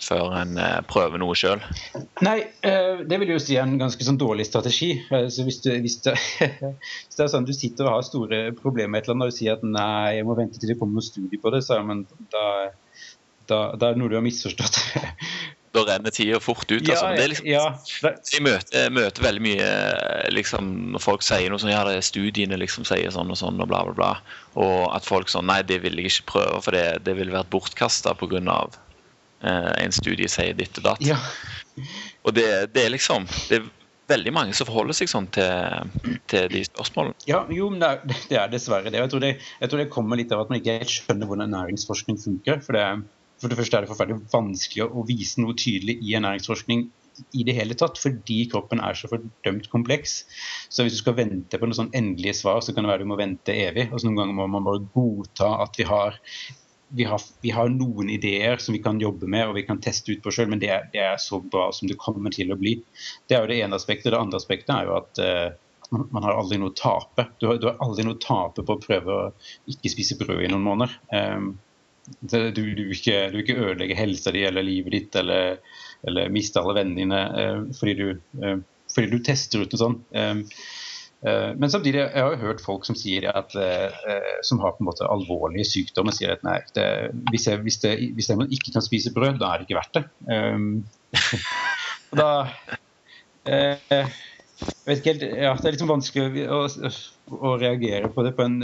før en eh, prøver noe sjøl. Nei, eh, det vil jo si en ganske sånn dårlig strategi. Eh, så hvis, du, hvis, det, hvis, det, er sånn du sitter og har store problemer med et eller annet og sier at nei, jeg må vente til det kommer noen studier på det, så er er det noe du har misforstått. da renner tida fort ut. Altså. Ja, liksom, ja. Jeg møter, møter, veldig mye liksom, når folk sier noe sånn Ja, det er studiene liksom sier sånn og sånn, og bla, bla, bla. Og at folk sånn Nei, det vil jeg ikke prøve, for det, det ville vært bortkasta pga. Eh, en studie sier ditt og datt. Ja. Og det, det, er liksom Det er veldig mange som forholder seg sånn til, til de spørsmålene. Ja, jo, men det er, det er dessverre det. Jeg tror det. Jeg tror det kommer litt av at man ikke helt skjønner hvordan næringsforskning funker. for det er for det første er det forferdelig vanskelig å vise noe tydelig i ernæringsforskning i det hele tatt, fordi kroppen er så fordømt kompleks. Så hvis du skal vente på noen sånn endelige svar, så kan det være du må vente evig. Altså Noen ganger må man bare godta at vi har, vi har, vi har noen ideer som vi kan jobbe med og vi kan teste ut på sjøl, men det er, det er, så bra som det kommer til å bli. Det er jo det ene aspektet. Det andre aspektet er jo at uh, man har aldri noe å tape. Du har, du har, aldri noe å tape på å prøve å ikke spise brød i noen måneder. Um, du, du, ikke, du, ikke, ødelegge helsa di eller livet ditt eller, eller miste alle vennene dine eh, fordi, du, eh, fordi, du, tester ut noe sånt. Eh, men samtidig jeg har jo hørt folk som sier at som har på en måte alvorlige sykdommer, sier at nei, det, hvis, jeg, hvis, det, hvis jeg ikke kan spise brød, da er det ikke verdt det. da jeg vet ikke helt, ja, Det er litt sånn vanskelig å, å, reagere på det på en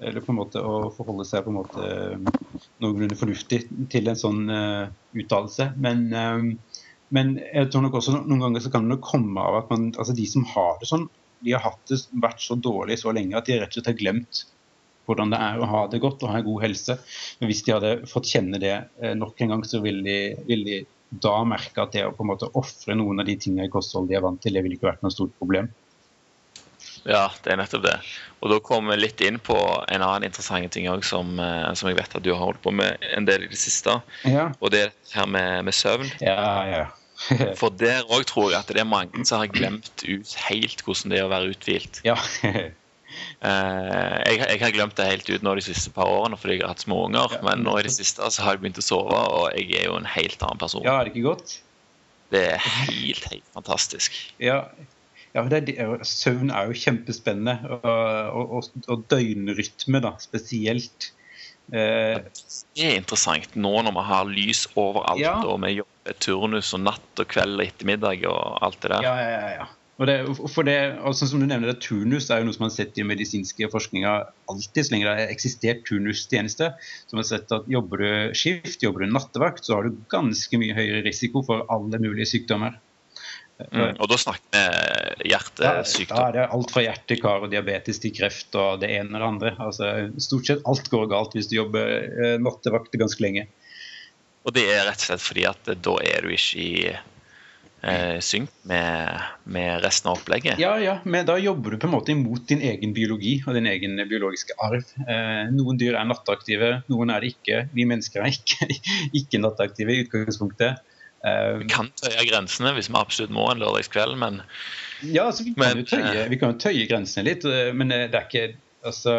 eller på en måte å forholde seg på en måte eh, noenlunde fornuftig til en sånn uh, uttalelse. Men, uh, men, jeg tror nok også noen ganger så kan det komme av at man, altså de som har det sånn, de har det, vært så dårlig så lenge at de rett og slett har glemt hvordan det er å ha det godt og ha en god helse. Men hvis de hadde fått kjenne det uh, nok en gang, så ville de, vil de da merke at det å på en måte ofre noen av de tingene i kostholdet de er vant til, det ville ikke vært noe stort problem. Ja, det er nettopp det. Og da kommer vi litt inn på en annen interessant ting også, som, eh, som, jeg vet at du har holdt på med en del i det siste. Ja. Og det er her med, med søvn. Ja, ja. For der òg tror jeg at det er mange som har glemt ut helt hvordan det er å være uthvilt. Ja. Eh, jeg, jeg, har glemt det helt ut nå de siste par årene fordi jeg har hatt små unger. Ja. Men nå i det siste så har jeg begynt å sove, og jeg er jo en helt annen person. Ja, er det ikke godt? Det er helt, helt fantastisk. Ja, ja, det er, Søvn er jo kjempespennende. Og, og, og døgnrytme, da, spesielt. Eh, det er interessant nå når vi har lys overalt, ja. og vi jobber turnus og natt og kveld og ettermiddag og alt det der. Ja, ja, ja. Og det, for det, altså som du nevner, det, Turnus er jo noe som man har sett i medisinske forskninga alltid, så lenge det har eksistert turnustjeneste. Så man har sett at Jobber du skift, jobber du nattevakt, så har du ganske mye høyere risiko for alle mulige sykdommer. Mm, og da snakker vi hjertesykdom? Ja, det er alt fra hjertekar og diabetes til kreft og det ene og det andre. Altså, stort sett alt går galt hvis du jobber eh, nattevakter ganske lenge. Og det er rett og slett fordi at da er du ikke i eh, synk med, med, resten av opplegget? Ja, ja, men da jobber du på en måte imot din egen biologi og din egen biologiske arv. Eh, noen dyr er nattaktive, noen er det ikke. Vi mennesker er ikke, ikke nattaktive i utgangspunktet. Uh, vi kan tøye grensene hvis vi absolutt må en lørdagskveld, men Ja, altså, vi, kan men, tøye, vi, kan jo tøye, grensene litt, eh, men eh, det er ikke altså,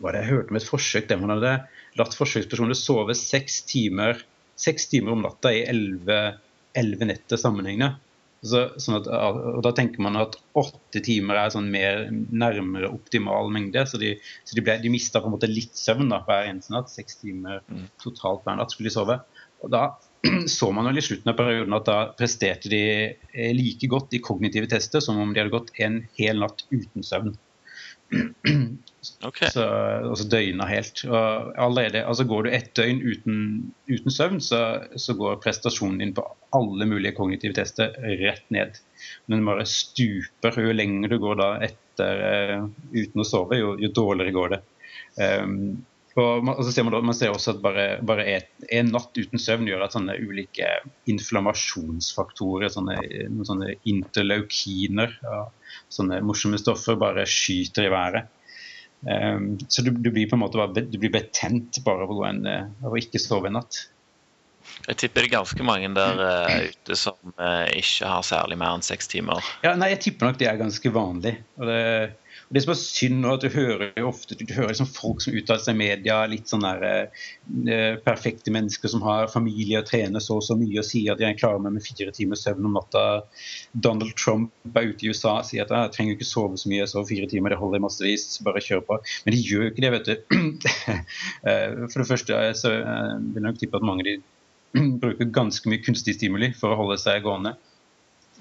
Hva det jeg hørte om et forsøk der man hadde latt forsøkspersoner sove seks timer, seks timer om natta i elleve netter sammenhengende. Så, sånn at, og Da tenker man at åtte timer er sånn mer nærmere optimal mengde. Så de, så de, ble, de mista på en måte litt søvn da, hver eneste natt. Seks timer mm. totalt hver natt skulle de sove. Og Da så man vel i slutten av perioden at da presterte de eh, like godt i kognitive tester som om de hadde gått en hel natt uten søvn. Okay. Så, altså døgna helt. Og allerede, altså Går du ett døgn uten, uten søvn, så, så, går prestasjonen din på alle mulige kognitive tester rett ned. Men den bare stuper. Jo lenger du går da etter uh, uten å sove, jo, jo dårligere går det. Um, på, så ser man, man ser også at bare, bare en natt uten søvn gjør at sånne ulike inflammasjonsfaktorer, sånne, sånne interleukiner, ja, sånne morsomme stoffer, bare skyter i været. Um, så du, du, blir på en måte bare, du blir betent bare av å, en, av å ikke sove en natt. Jeg tipper det er ganske mange der uh, ute som uh, ikke har særlig mer enn seks timer. Ja, nei, Jeg tipper nok det er ganske vanlig. Og det, Det som er synd nå, at du hører ofte du hører liksom folk som uttaler seg i media, litt sånn der eh, perfekte mennesker som har familie og trener så og så mye og sier at de er klare med, fire timer søvn om natta. Donald Trump er ute i USA og sier at jeg trenger ikke sove så mye, sove fire timer det holder massevis, bare kjør på. Men de gjør jo ikke det, vet du. Eh, for det første så eh, vil jeg nok tippe at mange de bruker ganske mye kunstig stimuli for å holde seg gående.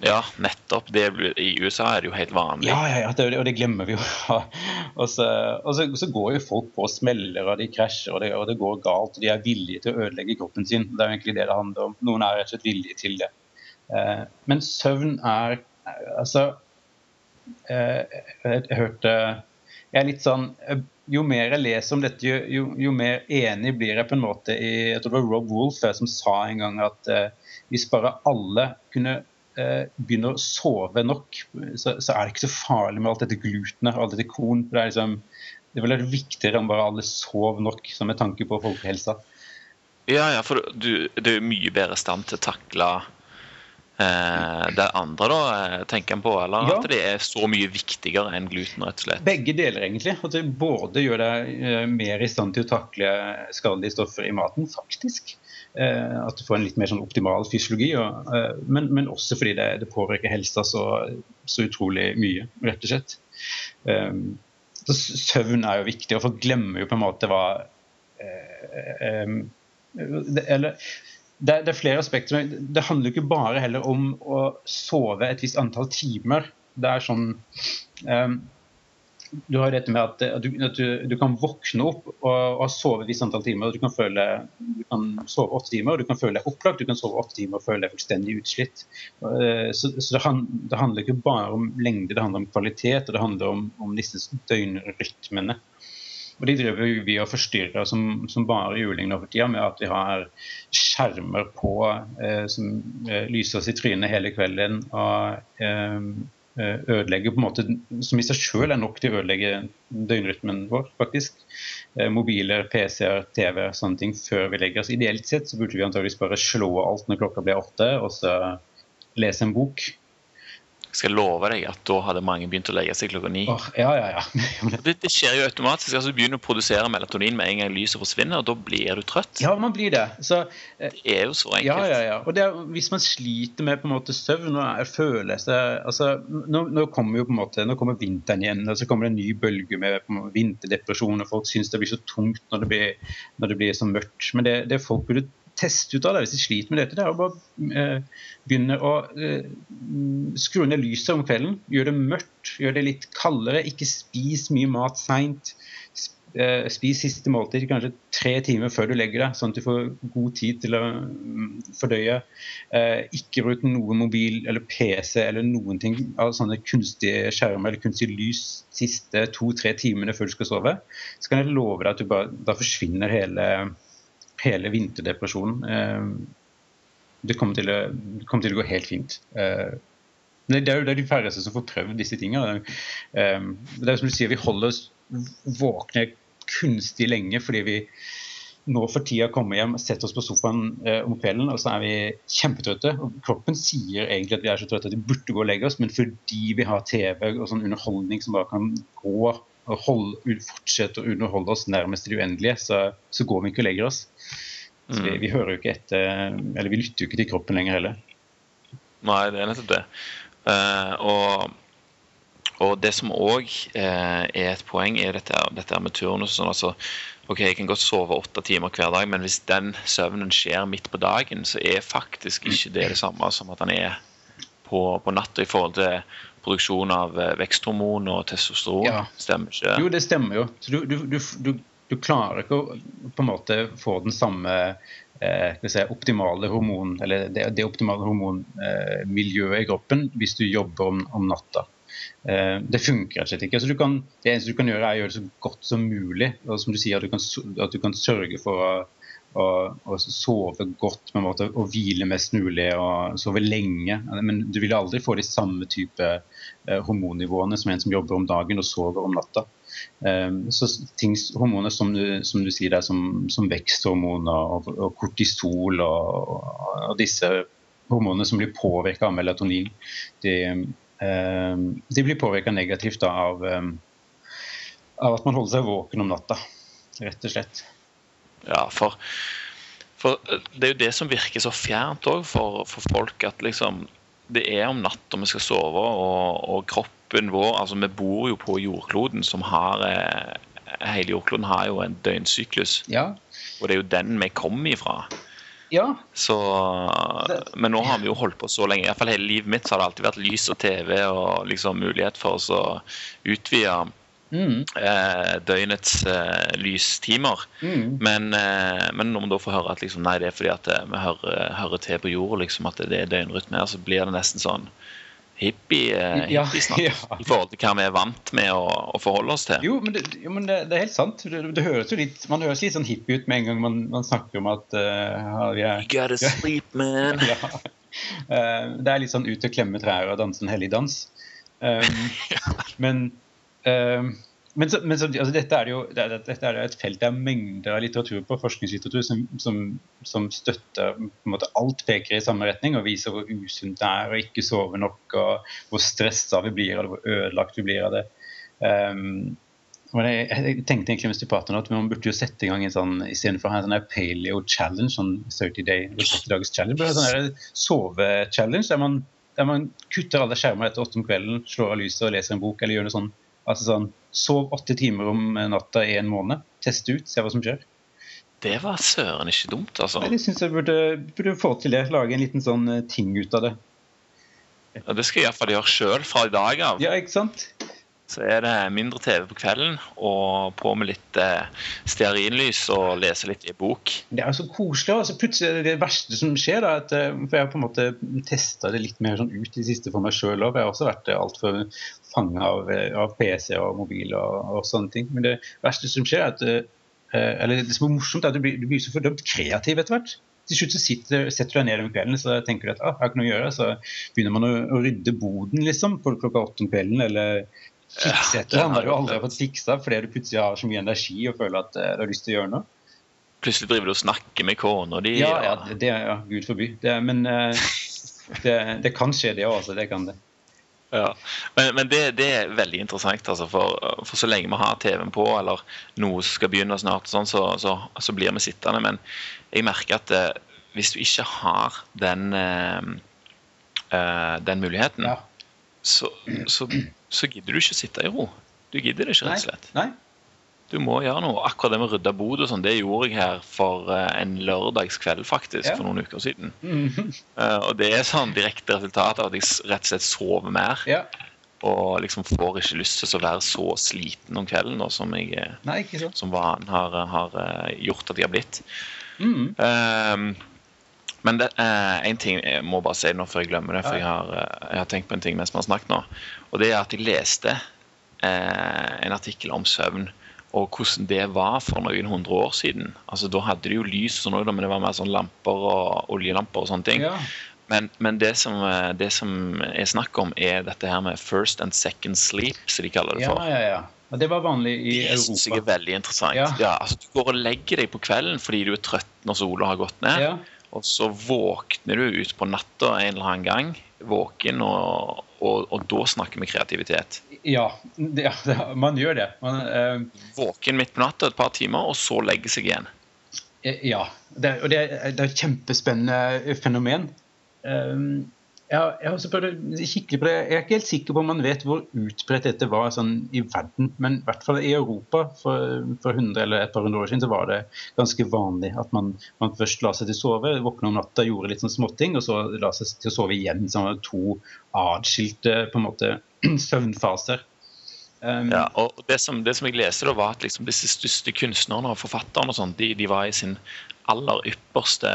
Ja, nettopp. Det, I USA er det jo helt vanlig. Ja, ja, ja det, og det glemmer vi jo. og, så, og så, så, går jo folk på smeller, og de krasjer, og det, og det, går galt. og De er villige til å ødelegge kroppen sin. Det er jo egentlig det det handler om. Noen er rett og slett villige til det. Eh, men søvn er Altså eh, jeg, jeg, hørte Jeg er litt sånn Jo mer jeg leser om dette, jo, jo, mer enig blir jeg på en måte i Jeg tror det var Rob Wolf som sa en gang at eh, hvis bare alle kunne begynner å sove nok, så, så, er det ikke så farlig med alt dette glutenet alt dette korn. Det er liksom, det vil være viktigere om bare alle sov nok, som med tanke på folkehelsa. Ja, ja, for du, du er mye bedre i stand til å takle eh, det andre, da, eh, tenker en på? Eller ja. at det er så mye viktigere enn gluten, rett og slett? Begge deler, egentlig. At det både gjør deg eh, mer i stand til å takle skadelige stoffer i maten, faktisk. Eh, at du får en litt mer sånn optimal fysiologi. Og, eh, men, men, også fordi det, det påvirker helsa så, så, utrolig mye, rett og slett. Um, så søvn er jo viktig, og folk glemmer jo på en måte hva um, det, eller, det, det, er flere aspekter. Det handler jo ikke bare heller om å sove et visst antall timer. Det er sånn um, du har dette med at, du, at du, du, kan våkne opp og, og sove et visst antall timer. Du kan, føle, du kan sove åtte timer og du kan føle deg opplagt. Du kan sove åtte timer og føle deg fullstendig utslitt. Eh, så, så det, det, handler ikke bare om lengde, det handler om kvalitet og det handler om, om disse døgnrytmene. Og De driver vi og forstyrrer som, som bare juling nå for tida, med at vi har skjermer på eh, som eh, lyser oss i trynet hele kvelden. og Eh, ødelegger på en måte, Som i seg selv er nok til å ødelegge døgnrytmen vår, faktisk. Eh, mobiler, PC-er, TV, sånne ting før vi legger oss. Ideelt sett så burde vi antageligvis bare slå alt når klokka blir åtte, og så lese en bok. Jeg skal love deg at da hadde mange begynt å legge seg klokka ni. Oh, ja, ja, ja. det, det, skjer jo automatisk. altså Du begynner å produsere melatonin med en gang lyset forsvinner, og da blir du trøtt. Ja, man blir det. Så, eh, det er jo så enkelt. Ja, ja, ja. Og er, hvis man sliter med på en måte søvn og føler seg altså, nå, nå, kommer jo på en måte, nå kommer vinteren igjen, og så kommer det en ny bølge med vinterdepresjon, og folk syns det blir så tungt når det blir, når det blir så mørkt. Men det, det folk burde teste ut av det hvis de sliter med dette. Det er å bare eh, begynne å eh, skru ned lyset om kvelden. Gjør det mørkt, gjør det litt kaldere. Ikke spis mye mat seint. Eh, spis siste måltid kanskje tre timer før du legger deg, sånn at du får god tid til å mm, fordøye. Ikke bruk noe mobil eller PC eller noen ting av sånne kunstige skjermer eller kunstig lys siste to-tre timene før du skal sove. Så kan jeg love deg at bare, da forsvinner hele hele vinterdepresjonen. Eh, det kommer til, å, til å gå helt fint. Eh, det er jo det er de færreste som får prøvd disse tingene. Eh, det er som du sier, Vi holder oss våkne kunstig lenge fordi vi nå for tida kommer hjem, setter oss på sofaen om kvelden og så er vi kjempetrøtte. og Kroppen sier egentlig at vi er så trøtte at vi burde gå og legge oss, men fordi vi har TV og sånn underholdning som bare kan gå og holde, fortsette å underholde oss nærmest til det uendelige, så, så, går vi ikke og legger oss. Så vi, mm. vi, hører jo ikke etter Eller vi lytter jo ikke til kroppen lenger heller. Nei, det er nettopp det. Uh, og, og, det som òg eh, er et poeng, er dette, dette med turnus. Sånn, altså, ok, Jeg kan godt sove åtte timer hver dag, men hvis den søvnen skjer midt på dagen, så er faktisk ikke det det samme som at den er på, på natta i forhold til produksjon av eh, veksthormon og testosteron. Ja. Stemmer ikke Jo, det stemmer jo. Du, du, du, du, klarer ikke å på en måte få den samme eh, si, optimale hormon, eller det, det optimale hormonmiljøet eh, i kroppen hvis du jobber om, om natta. Eh, det funker rett og slett ikke. Altså, kan, det eneste du kan gjøre, er å gjøre det så godt som mulig. Og som du sier, at du kan, at du kan sørge for å, å, og sove godt på en måte, og hvile mest mulig og sove lenge. Men du vil aldri få de samme type eh, hormonnivåene som en som jobber om dagen og sover om natta. Ehm, så ting, hormoner som du, som du sier der, som, som veksthormoner og, og kortisol og, og, disse hormonene som blir påvirka av melatonin, de, ehm, de blir påvirka negativt da, av, ehm, av, at man holder seg våken om natta, rett og slett. Ja, for, for det er jo det som virker så fjernt òg for, for, folk, at liksom det er om natta vi skal sove, og, og kroppen vår altså Vi bor jo på jordkloden, som har eh, Hele jordkloden har jo en døgnsyklus. Ja. Og det er jo den vi kommer ifra. Ja. Så, men nå har vi jo holdt på så lenge. I hvert fall hele livet mitt så har det alltid vært lys og TV og liksom mulighet for oss å utvide mm. eh, døgnets eh, lystimer. Mm. Men, eh, men, når man da får høre at liksom, nei, det er fordi at vi hører, hører til på jorda, liksom, at det er døgnrytme her, så blir det nesten sånn hippie, eh, ja, ja. i forhold til hva vi er vant med å, å forholde oss til. Jo, men det, jo, men det, det er helt sant. Det, det, høres jo litt, man høres litt sånn hippie ut med en gang man, man snakker om at uh, vi er You gotta sleep, man. ja. uh, det er litt sånn ut og klemme trær og danse en hellig dans. Um, men men, så, men så, altså, dette, er jo, dette er et felt det er mengder av litteratur på, forskningslitteratur, som, som, som støtter på en måte, Alt peker i samme retning og viser hvor usunt det er å ikke sove nok, og hvor stressa vi blir, eller hvor ødelagt vi blir av det. Um, jeg, jeg, tenkte egentlig med nå at man burde jo sette i gang en sånn istedenfor en sånn paleo challenge, sånn 30 day, 30 dags challenge, en sånn sove-challenge der man, der man kutter alle skjermer etter åtte om kvelden, slår av lyset og leser en bok eller gjør noe sånn Altså sånn, Sov åtte timer om natta i en måned. Teste ut, se hva som skjer. Det var søren ikke dumt, altså. Nei, jeg syns jeg burde, burde, få til det. Lage en liten sånn eh, ting ut av det. Ja, Det skal jeg iallfall gjøre sjøl fra i dag av. Ja, ikke sant? Så er det mindre TV på kvelden og på med litt eh, stearinlys og lese litt i bok. Det er så koselig. altså plutselig Det verste som skjer, da, at, eh, for jeg har på en måte testa det litt mer sånn ut i det siste for meg sjøl òg. Jeg har også vært altfor fanga av, eh, av, PC og mobil og, og, sånne ting. Men det verste som skjer, er at eller det som er morsomt, er at du blir, du blir så fordømt kreativ etter hvert til slutt så sitter, setter du deg ned om kvelden så tenker du at ah, jeg har ikke noe å gjøre. Så begynner man å, å rydde boden liksom, på klokka åtte om kvelden, eller fikse Han har jo aldri fått fiksa fordi du plutselig har så mye energi og føler at uh, du har lyst til å gjøre noe. Plutselig driver du og snakker med kona di. Ja, ja, det, ja, gud forby. Det, men uh, det, det, kan skje, det òg. Det kan det. Ja, Men, men det, det, er veldig interessant. Altså, for, for, så lenge vi har TV-en på, eller noe som skal begynne snart, sånn, så, så, så, blir vi sittende. Men jeg merker at eh, hvis du ikke har den, den muligheten, ja. så, så så gidder du ikke å sitte i ro. Du gidder det ikke, rett og slett. Nei. Du må gjøre noe. Akkurat det med å rydde bod og sånn, det gjorde jeg her for uh, en lørdagskveld, faktisk, ja. for noen uker siden. Mm -hmm. uh, og det er sånn direkte resultat av at jeg rett og slett sover mer. Ja. Og liksom får ikke lyst til å være så sliten om kvelden nå, som jeg eh, Nei, som vanen har, har, gjort at jeg har blitt. Mm. Uh, men det eh, en ting jeg må bare si nå før jeg glemmer det, for jeg har, eh, jeg har tenkt på en ting mens vi har snakket nå. Og det er at jeg leste eh, en artikkel om søvn og hvordan det var for noen hundre år siden. Altså Da hadde de jo lys, og sånn, men det var mer sånn lamper og oljelamper og sånne ting. Ja. Men, men det, som, eh, det som er snakk om, er dette her med first and second sleep, som de kaller det for. Ja, ja, ja. Og det var vanlig i Europa. Det syns jeg er veldig interessant. Ja. ja. altså Du går og legger deg på kvelden fordi du er trøtt når sola har gått ned. Ja. Og så våkner du ut på natta en eller annen gang, våken, og, og, og da snakker vi kreativitet. Ja, det, man gjør det. Man, uh, våken midt på natta et par timer, og så legge seg igjen. Eh, ja, det, og det, det er et kjempespennende fenomen. Um, ja, jeg har også prøvd å kikke på det. Jeg er ikke helt sikker på om man vet hvor utbredt dette var sånn i verden, men i hvert fall i Europa for, for 100 eller et par hundre år siden så var det ganske vanlig at man, man først la seg til å sove, våkna om natta, gjorde litt sånn småting, og så la seg til å sove igjen. Sånn to atskilte søvnfaser. Um, ja, og det som, det som, jeg leste, da var at liksom disse største kunstnerne og forfatterne og sånt, de, de, var i sin aller ypperste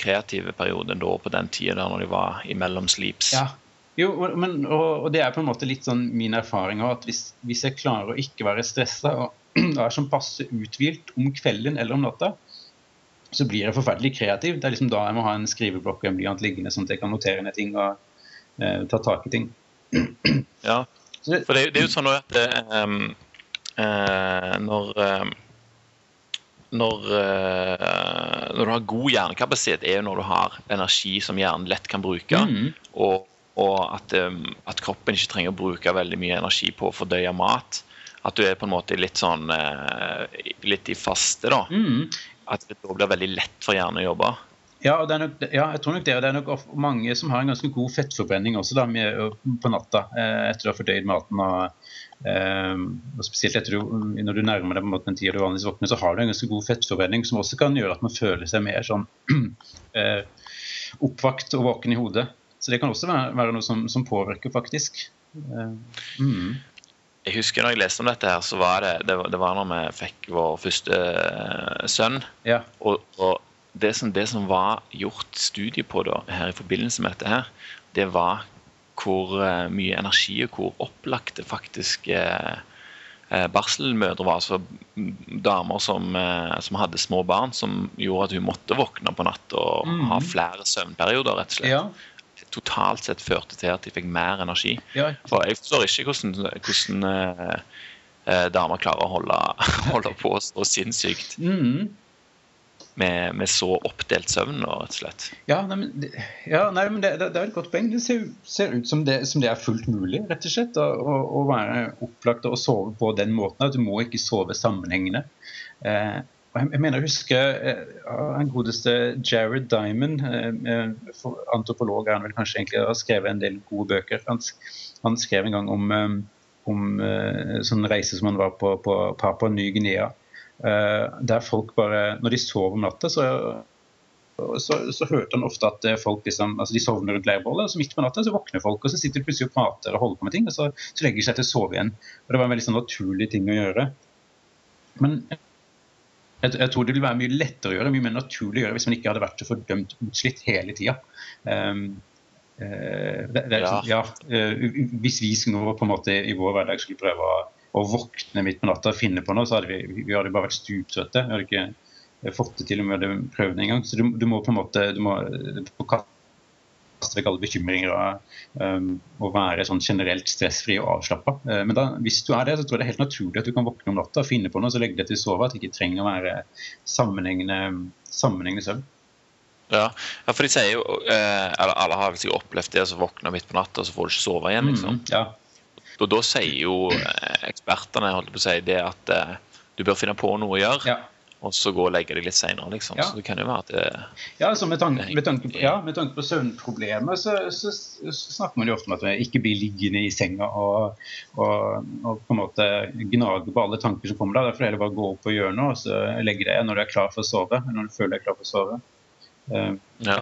kreative periode da på den tida når de var imellom sleeps. Ja, Jo, men, og, og, det er på en måte litt sånn min erfaring òg, at hvis, hvis, jeg klarer å ikke være stressa og er sånn passe uthvilt om kvelden eller om natta, så blir jeg forferdelig kreativ. Det er liksom da jeg må ha en skriveblokk og en blyant liggende, sånn at jeg kan notere ned ting og eh, ta tak i ting. Ja, for det, det er jo sånn at um, uh, når um, når, uh, når, du har god hjernekapasitet, er jo når du har energi som hjernen lett kan bruke. Mm. Og, og at, um, at, kroppen ikke trenger å bruke veldig mye energi på å fordøye mat. At du er på en måte litt sånn uh, litt i faste, da. Mm. At det da blir veldig lett for hjernen å jobbe. Ja, nok, ja, jeg tror nok det. Og Det er nok mange som har en ganske god fettforbrenning også da, med, på natta eh, etter å ha fordøyd maten. Og, eh, og spesielt etter du, når du nærmer deg på en måte den tida du vanligvis våkner, så har du en ganske god fettforbrenning som også kan gjøre at man føler seg mer sånn eh, oppvakt og våken i hodet. Så det kan også være, være noe som, som, påvirker, faktisk. Eh, mm. Jeg husker når jeg leste om dette, her, så var det, det, det var når vi fikk vår første sønn. Ja. Og, og det som, det som, var gjort studie på da, her i forbindelse med dette, her, det var hvor uh, mye energi og hvor opplagte faktisk eh, barselmødre var. Altså damer som, eh, som, hadde små barn, som gjorde at hun måtte våkne på natt og mm. ha flere søvnperioder, rett og slett. Ja. Totalt sett førte til at de fikk mer energi. Ja. For jeg forstår ikke hvordan, hvordan damer klarer å holde, holde på så sinnssykt. Mm med, med, så oppdelt søvn, rett og slett. Ja, nei, men, det, ja, nei, men det, det, er et godt poeng. Det ser, ser ut som det, som det, er fullt mulig rett og slett, å, å, være opplagt og sove på den måten. At du må ikke sove sammenhengende. Eh, jeg, mener jeg husker eh, godeste Jared Diamond, eh, eh antropolog, han vel kanskje egentlig har skrevet en del gode bøker. Han, han skrev en gang om, om sånn reise som han var på på Papua Ny-Guinea. Eh, der folk bare Når de sover om natta, så, så, så hørte han ofte at folk liksom, altså de sovner rundt leirbålet, og så midt på natta så våkner folk, og så sitter de plutselig og prater og holder på med ting, og så, så legger de seg til å sove igjen. Og Det var en veldig sånn naturlig ting å gjøre. Men jeg, jeg, tror det ville være mye lettere å gjøre, mye mer naturlig å gjøre hvis man ikke hadde vært så fordømt utslitt hele tida. Um, uh, det, det, ja. ja uh, hvis vi nå på en måte i vår hverdag skulle prøve å å våkne midt på natta og finne på noe, så hadde vi, vi hadde bare vært stuptrøtte. Vi hadde ikke fått det til om vi hadde prøvd det engang. Så du, du, må på en måte du må, må kaste vekk alle bekymringer og, um, og være sånn generelt stressfri og avslappa. Uh, men da, hvis du er det, så tror jeg det er helt naturlig at du kan våkne om natta og finne på noe, så legge deg til å sove. At det ikke trenger å være sammenhengende, sammenhengende søvn. Ja, ja, for de sier jo eh, alle har vel sikkert opplevd det, så våkner midt på natta, og så får du ikke sove igjen, liksom. Mm, ja. Og da sier jo eh, ekspertene holdt på å si, det at eh, du bør finne på noe å gjøre. Ja. Og så gå og legge deg litt seinere, liksom. Ja. Så det kan jo være at det, Ja, altså med tanke, med tanke, på, ja, med tanke på søvnproblemer, så, så, så, snakker man jo ofte om at man ikke blir liggende i senga og, og, og, på en måte gnage på alle tanker som kommer da. Derfor er det bare gå opp og gjøre noe, og så legge deg når du er klar for å sove. Når du føler deg klar for å sove. Uh, ja.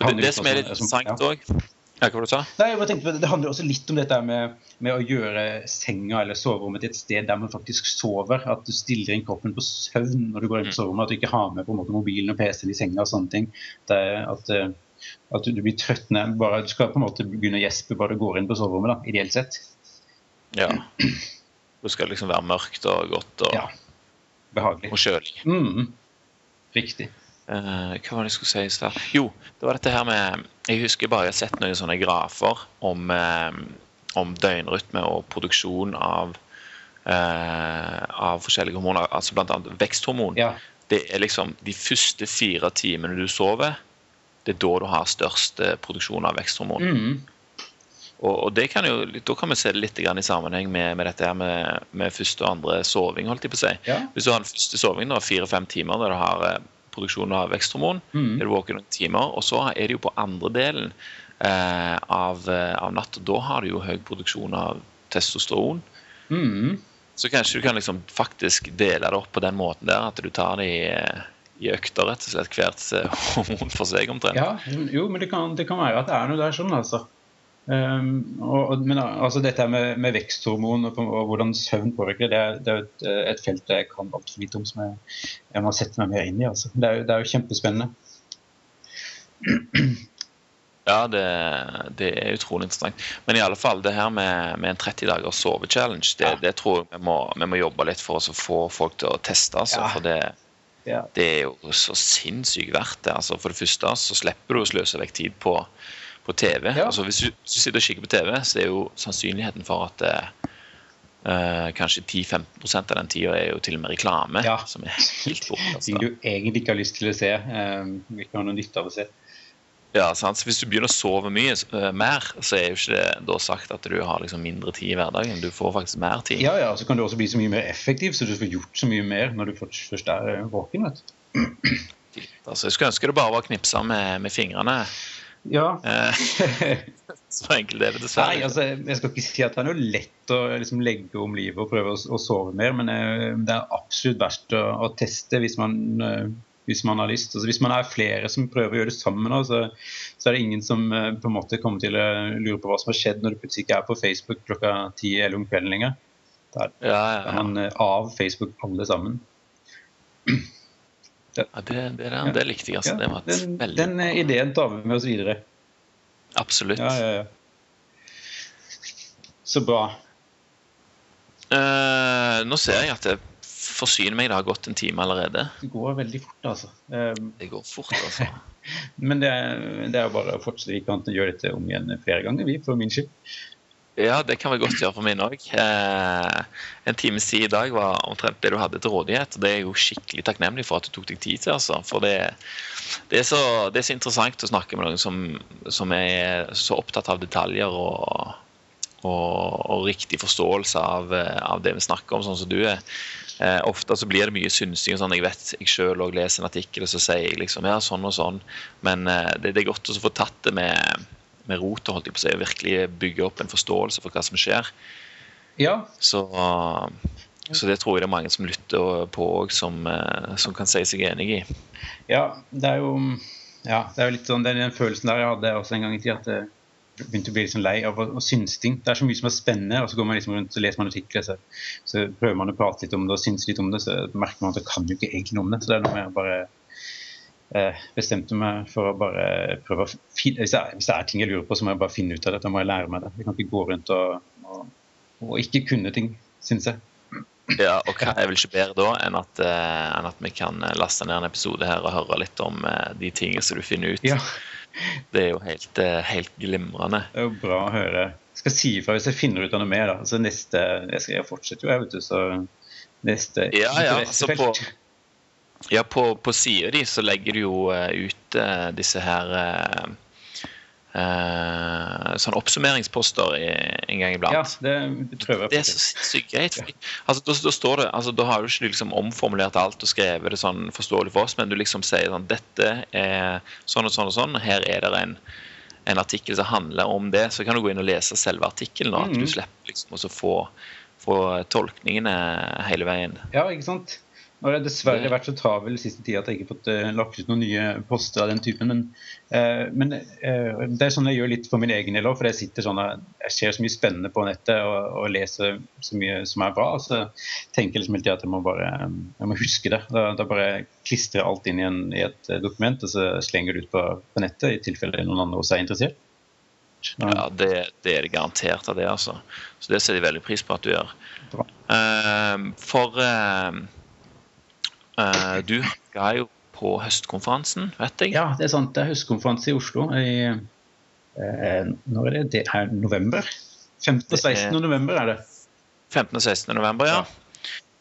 For det, det som er litt interessant òg ja, sa? Nei, jeg tenkte, Det handler også litt om dette med, med, å gjøre senga eller soverommet til et sted der man faktisk sover. At du stiller inn kroppen på søvn når du går inn på mm. soverommet. At du ikke har med på en måte mobilen og PC-en i senga og sånne ting. Det, at, eh, at, du blir trøtt Bare, du skal på en måte begynne å gjespe bare du går inn på soverommet, da, ideelt sett. Ja. Det skal liksom være mørkt og godt og, ja. Behagelig. og kjølig. Mm. Riktig. Uh, hva var det jeg skulle si i stad? Jo, det var dette her med Jeg husker bare jeg har sett noen sånne grafer om, uh, om døgnrytme og produksjon av, uh, av forskjellige hormoner, altså bl.a. veksthormon. Ja. Det er liksom de første fire timene du sover, det er da du har størst produksjon av veksthormon. Mm. Og, og, det kan jo, Da kan vi se det litt i sammenheng med, med dette her med, med, første og andre soving. holdt jeg på å si. Ja. Hvis du har den første sovingen, fire-fem timer, der du har produksjon av veksthormon. Mm. Er du våken noen timer. Og så er det jo på andre delen eh, av, eh, av natta. Da har du jo høy produksjon av testosteron. Mm. Så kanskje du kan liksom faktisk dele det opp på den måten der, at du tar det i, eh, i økter, rett og slett. Hvert eh, hormon for seg, omtrent. Ja, jo, men det kan, det kan være at det er noe der sånn, altså. Um, og, men altså, dette med, med veksthormon og, og, hvordan søvn påvirker, det er, det er et, et, felt jeg kan altfor lite om, som jeg, jeg, må sette meg mer inn i. Altså. Det, er, det er jo kjempespennende. Ja, det, det, er utrolig interessant. Men i alle fall, det her med, med en 30 dagers sove-challenge, det, ja. det, tror jeg vi må, vi må, jobbe litt for å få folk til å teste. Altså, ja. For det, ja. det, er jo så sinnssykt verdt det. Altså, for det første så slipper du å sløse vekk tid på, på TV. Altså, hvis, du, hvis, du, sitter og kikker på TV, så er jo sannsynligheten for at eh, kanskje 10-15% av den tida er jo til og med reklame. Ja. som er helt bort. Altså. Ting du egentlig ikke har lyst til å se. Uh, ikke har noe nytte av å se. Ja, sant? Så Hvis du begynner å sove mye uh, mer, så er jo ikke det da sagt at du har liksom mindre tid i hverdagen. Du får faktisk mer tid. Ja, ja, så kan du også bli så mye mer effektiv, så du får gjort så mye mer når du først er eh, våken. vet du. Altså, jeg skulle ønske det bare var knipsa med, med fingrene. Ja. Eh, så enkelt er det dessverre. Nei, altså, jeg skal ikke si at det er noe lett å liksom, legge om livet og prøve å, å sove mer, men det er absolutt verst å, å teste hvis man hvis man har lyst. Altså, hvis man er flere som prøver å gjøre det sammen, så, så er det ingen som uh, på en måte kommer til å lure på hva som har skjedd når du plutselig ikke er på Facebook klokka ti eller om kvelden lenger. Da er, ja, ja, ja. man uh, av Facebook alle sammen. Det, ja, det, det, det, det likte jeg. Altså. det var den, den ideen tar vi med oss videre. Absolutt. Ja, ja, ja. Så bra. Uh, nå ser jeg at det forsyner meg. Det har gått en time allerede. Det går veldig fort, altså. Um, det går fort, altså. Men det, det er jo bare å fortsette. Vi kan gjøre dette om igjen flere ganger, vi, for min skyld. Ja, det kan vi godt gjøre for min òg. Eh, en times tid i dag var omtrent det du hadde til rådighet. og Det er jo skikkelig takknemlig for at du tok deg tid til. Altså. For det, det, er så, det, er så, interessant å snakke med noen som, som er så opptatt av detaljer og, og, og riktig forståelse av, av, det vi snakker om, sånn som du er. Eh, ofte så blir det mye synsing. Sånn, jeg vet jeg sjøl leser en artikkel, og så sier jeg liksom ja, sånn og sånn. Men eh, det, det, er godt å få tatt det med, med rotet, holdt jeg på å si, og virkelig bygge opp en forståelse for hva som skjer. Ja. Så, så det tror jeg det er mange som lytter på òg, som, eh, som, kan si seg enig i. Ja, det er jo ja, det er litt sånn den, den følelsen der jeg hadde også en gang i tida. at jeg begynte å bli litt sånn lei av å, synes ting. Det er så mye som er spennende, og så går man liksom rundt og leser man artikler, så, så, prøver man å prate litt om det og synes litt om det, så merker man at jeg kan jo ikke egentlig noe om det. Så det er noe med å bare bestemte meg for å bare prøve å finne hvis, hvis, det er ting jeg lurer på, så må jeg bare finne ut av det. Da må jeg lære meg det. Jeg kan ikke gå rundt og, og, og ikke kunne ting, syns jeg. Ja, og hva er vel ikke bedre da enn at, uh, enn at vi kan laste ned en episode her og høre litt om uh, de tingene som du finner ut. Ja. Det er jo helt, eh, helt, glimrende. Det er jo bra å høre. Jeg skal si ifra hvis jeg finner ut av noe mer. da. Altså neste, Jeg skal fortsette jo, jeg, vet du, så neste ja, ja, altså på, ja, på, på sida di så legger du jo uh, ut uh, disse her uh, sånn oppsummeringsposter en gang iblant. Ja, det, prøver jeg Det er så sykt greit. Ja. Altså, da, da, står det, altså, da har du ikke liksom omformulert alt og skrevet det sånn forståelig for oss, men du liksom sier sånn Dette er sånn og sånn og sånn. Her er det en, en artikkel som handler om det. Så kan du gå inn og lese selve artikkelen. At mm. du slipper liksom å få, få tolkningene hele veien. Ja, ikke sant. Nå har jeg dessverre vært så travel siste tida at jeg ikke har fått uh, lagt ut noen nye poster av den typen. Men, uh, men uh, det er sånn jeg gjør litt for min egen del òg, for jeg sitter sånn jeg ser så mye spennende på nettet og, og leser så mye som er bra. Så tenker jeg liksom hele tida at jeg må bare jeg må huske det. Da, da bare klistrer jeg alt inn i, en, i, et dokument og så slenger det ut på, på nettet i tilfelle noen andre også er interessert. Ja, det, det, er det garantert av det, altså. Så det setter de veldig pris på at du gjør. for du skal jo på høstkonferansen, vet jeg? Ja, det er sant. Det er høstkonferanse i Oslo. I, uh, når er det? Det er november. 15. og 16. november er det. 15. og 16. november, ja.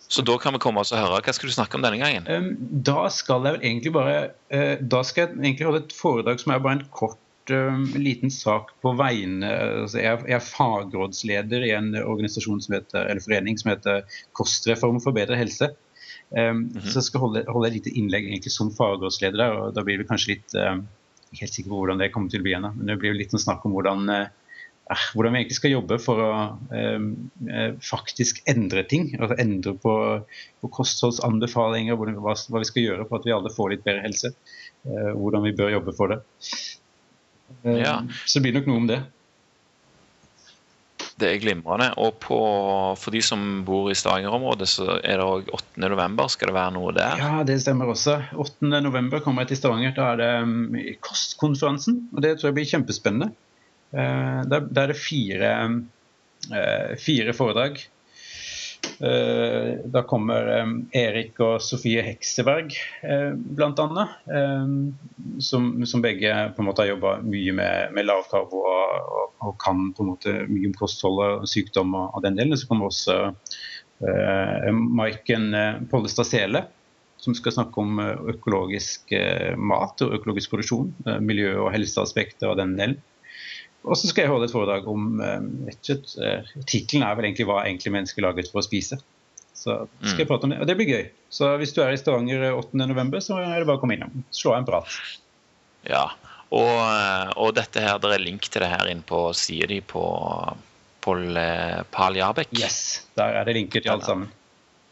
Så da kan vi komme oss og høre. Hva skal du snakke om denne gangen? Da skal jeg vel egentlig bare uh, Da skal jeg egentlig holde et foredrag som er bare en kort liten sak på vegne altså jeg, er, fagrådsleder i en organisasjon som heter, eller forening som heter Kostreform for bedre helse. Um, mm -hmm. Så skal holde, holde et lite innlegg egentlig som fagrådsleder der, og da blir det kanskje litt um, helt sikker på hvordan det kommer til å bli ennå. Men det blir litt en snakk om hvordan, uh, hvordan vi egentlig skal jobbe for å uh, faktisk endre ting. altså Endre på, på kostholdsanbefalinger, hvordan, hva, hva, vi skal gjøre for at vi alle får litt bedre helse. Uh, hvordan vi bør jobbe for det. Ja. Så det blir nok noe om det. Det er glimrende. Og på, for de som bor i Stavanger-området, så er det òg 8. november. Skal det være noe der? Ja, det stemmer også. 8. november kommer jeg til Stavanger. Da er det um, Kostkonferansen. Og det tror jeg blir kjempespennende. Uh, der, der, er det fire, uh, fire foredrag. Uh, da kommer um, Erik og Sofie Hekseberg, uh, bl.a. Som, som, begge på en måte har jobba mye med, med lavkarbo og, og, og, kan på en måte mye om kosthold og sykdom og, og den delen. Så kommer også uh, Maiken Pollestad Sele, som skal snakke om økologisk mat og økologisk produksjon. miljø- og helseaspekter og den delen. Og så skal jeg holde et foredrag om rett og slett, Tittelen er vel egentlig 'Hva er egentlig mennesker laget for å spise'? Så skal jeg prate om det, og det blir gøy. Så hvis du er i Stavanger 8.11, så er det bare å komme innom. Slå av en prat. Ja, og, og, dette her, det er link til det her inne på sida di på Pål Pal Jarbekk. Yes, der er det linker til alt sammen.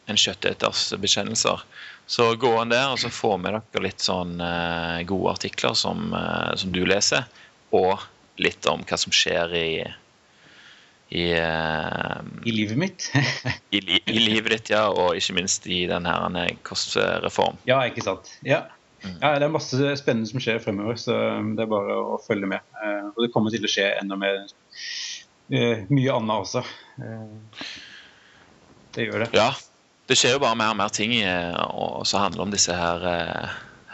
En kjøtteters bekjennelser. Så gå inn der og så få med dere litt sånn gode artikler som, som du leser. Og litt om hva som skjer i i, uh, I livet mitt. i, i, livet ditt, ja, og ikke minst i den her kostreform. Ja, ikke sant. Ja. Mm. ja. Det er masse spennende som skjer fremover, så det er bare å følge med. Uh, og det kommer til å skje enda mer uh, mye annet også. det gjør det. Ja. Det skjer jo bare mer og mer ting og så handler om disse her,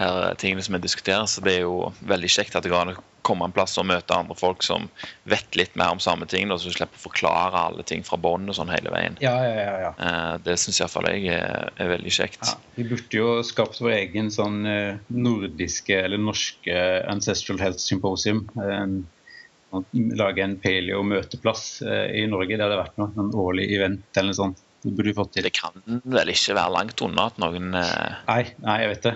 her tingene som vi diskuterer. Så det er jo veldig kjekt at det går an å komme en plass og møte andre folk som vet litt mer om samme ting, og så slipper å forklare alle ting fra bånn og sånn hele veien. Ja, ja, ja, ja. Eh, det syns iallfall jeg er, er veldig kjekt. Ja, vi burde jo skapt vår egen sånn eh, nordiske eller norske Ancestral Health Symposium. Lage en paleo-møteplass eh, i Norge. Det hadde vært noe, en årlig event eller noe sånt. Det burde vi fått til. Det kan vel ikke være langt unna at noen Nei, nei jeg vet det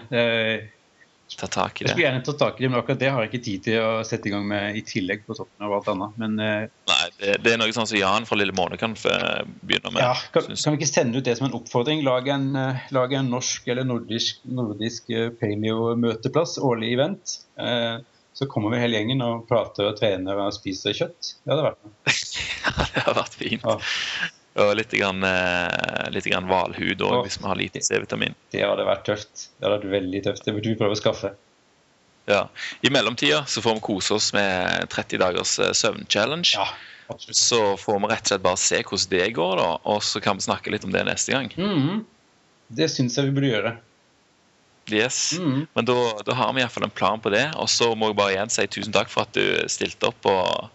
ta tak i det. Jeg skulle gjerne ta tak i det, men akkurat det har jeg ikke tid til å sette i gang med i tillegg på toppen av alt annet. Men, uh, Nei, det, det, er noe sånn som Jan fra Lille Måne kan begynne med. Ja, kan, kan, vi ikke sende ut det som en oppfordring? Lage en, uh, lage en norsk eller nordisk, nordisk uh, paleo-møteplass, årlig event. så kommer vi hele gjengen og prater og trener og spiser kjøtt. Det hadde vært noe. ja, det hadde vært fint. Ja. Og litt, grann, eh, litt grann valhud òg, hvis vi har lite C-vitamin. Det hadde vært tøft. Det hadde vært veldig tøft. Det burde vi prøve å skaffe. Ja. I mellomtida så får vi kose oss med 30 dagers eh, søvn-challenge. Ja, så får vi rett og slett bare se hvordan det går, da, og så kan vi snakke litt om det neste gang. Mm -hmm. Det syns jeg vi burde gjøre. Yes, mm. Men da, da har vi iallfall en plan på det. Og så må jeg bare igjen si tusen takk for at du stilte opp og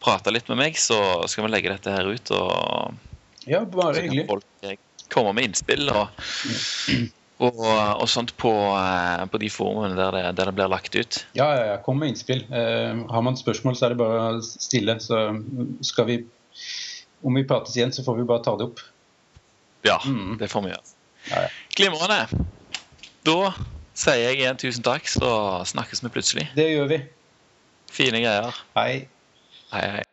prata litt med meg. Så skal vi legge dette her ut. og ja, bare så hyggelig. Folk kommer med innspill og, og, og sånt på, eh, på, de forumene der det, der det, blir lagt ut. Ja, ja, ja, kom med innspill. Eh, har man spørsmål, så er det bare å stille. Så skal vi Om vi prates igjen, så får vi bare ta det opp. Ja, mm. det får vi gjøre. Ja, ja. Glimrende. Da sier jeg igjen tusen takk, så snakkes vi plutselig. Det gjør vi. Fine greier. Hei. Hei, hei.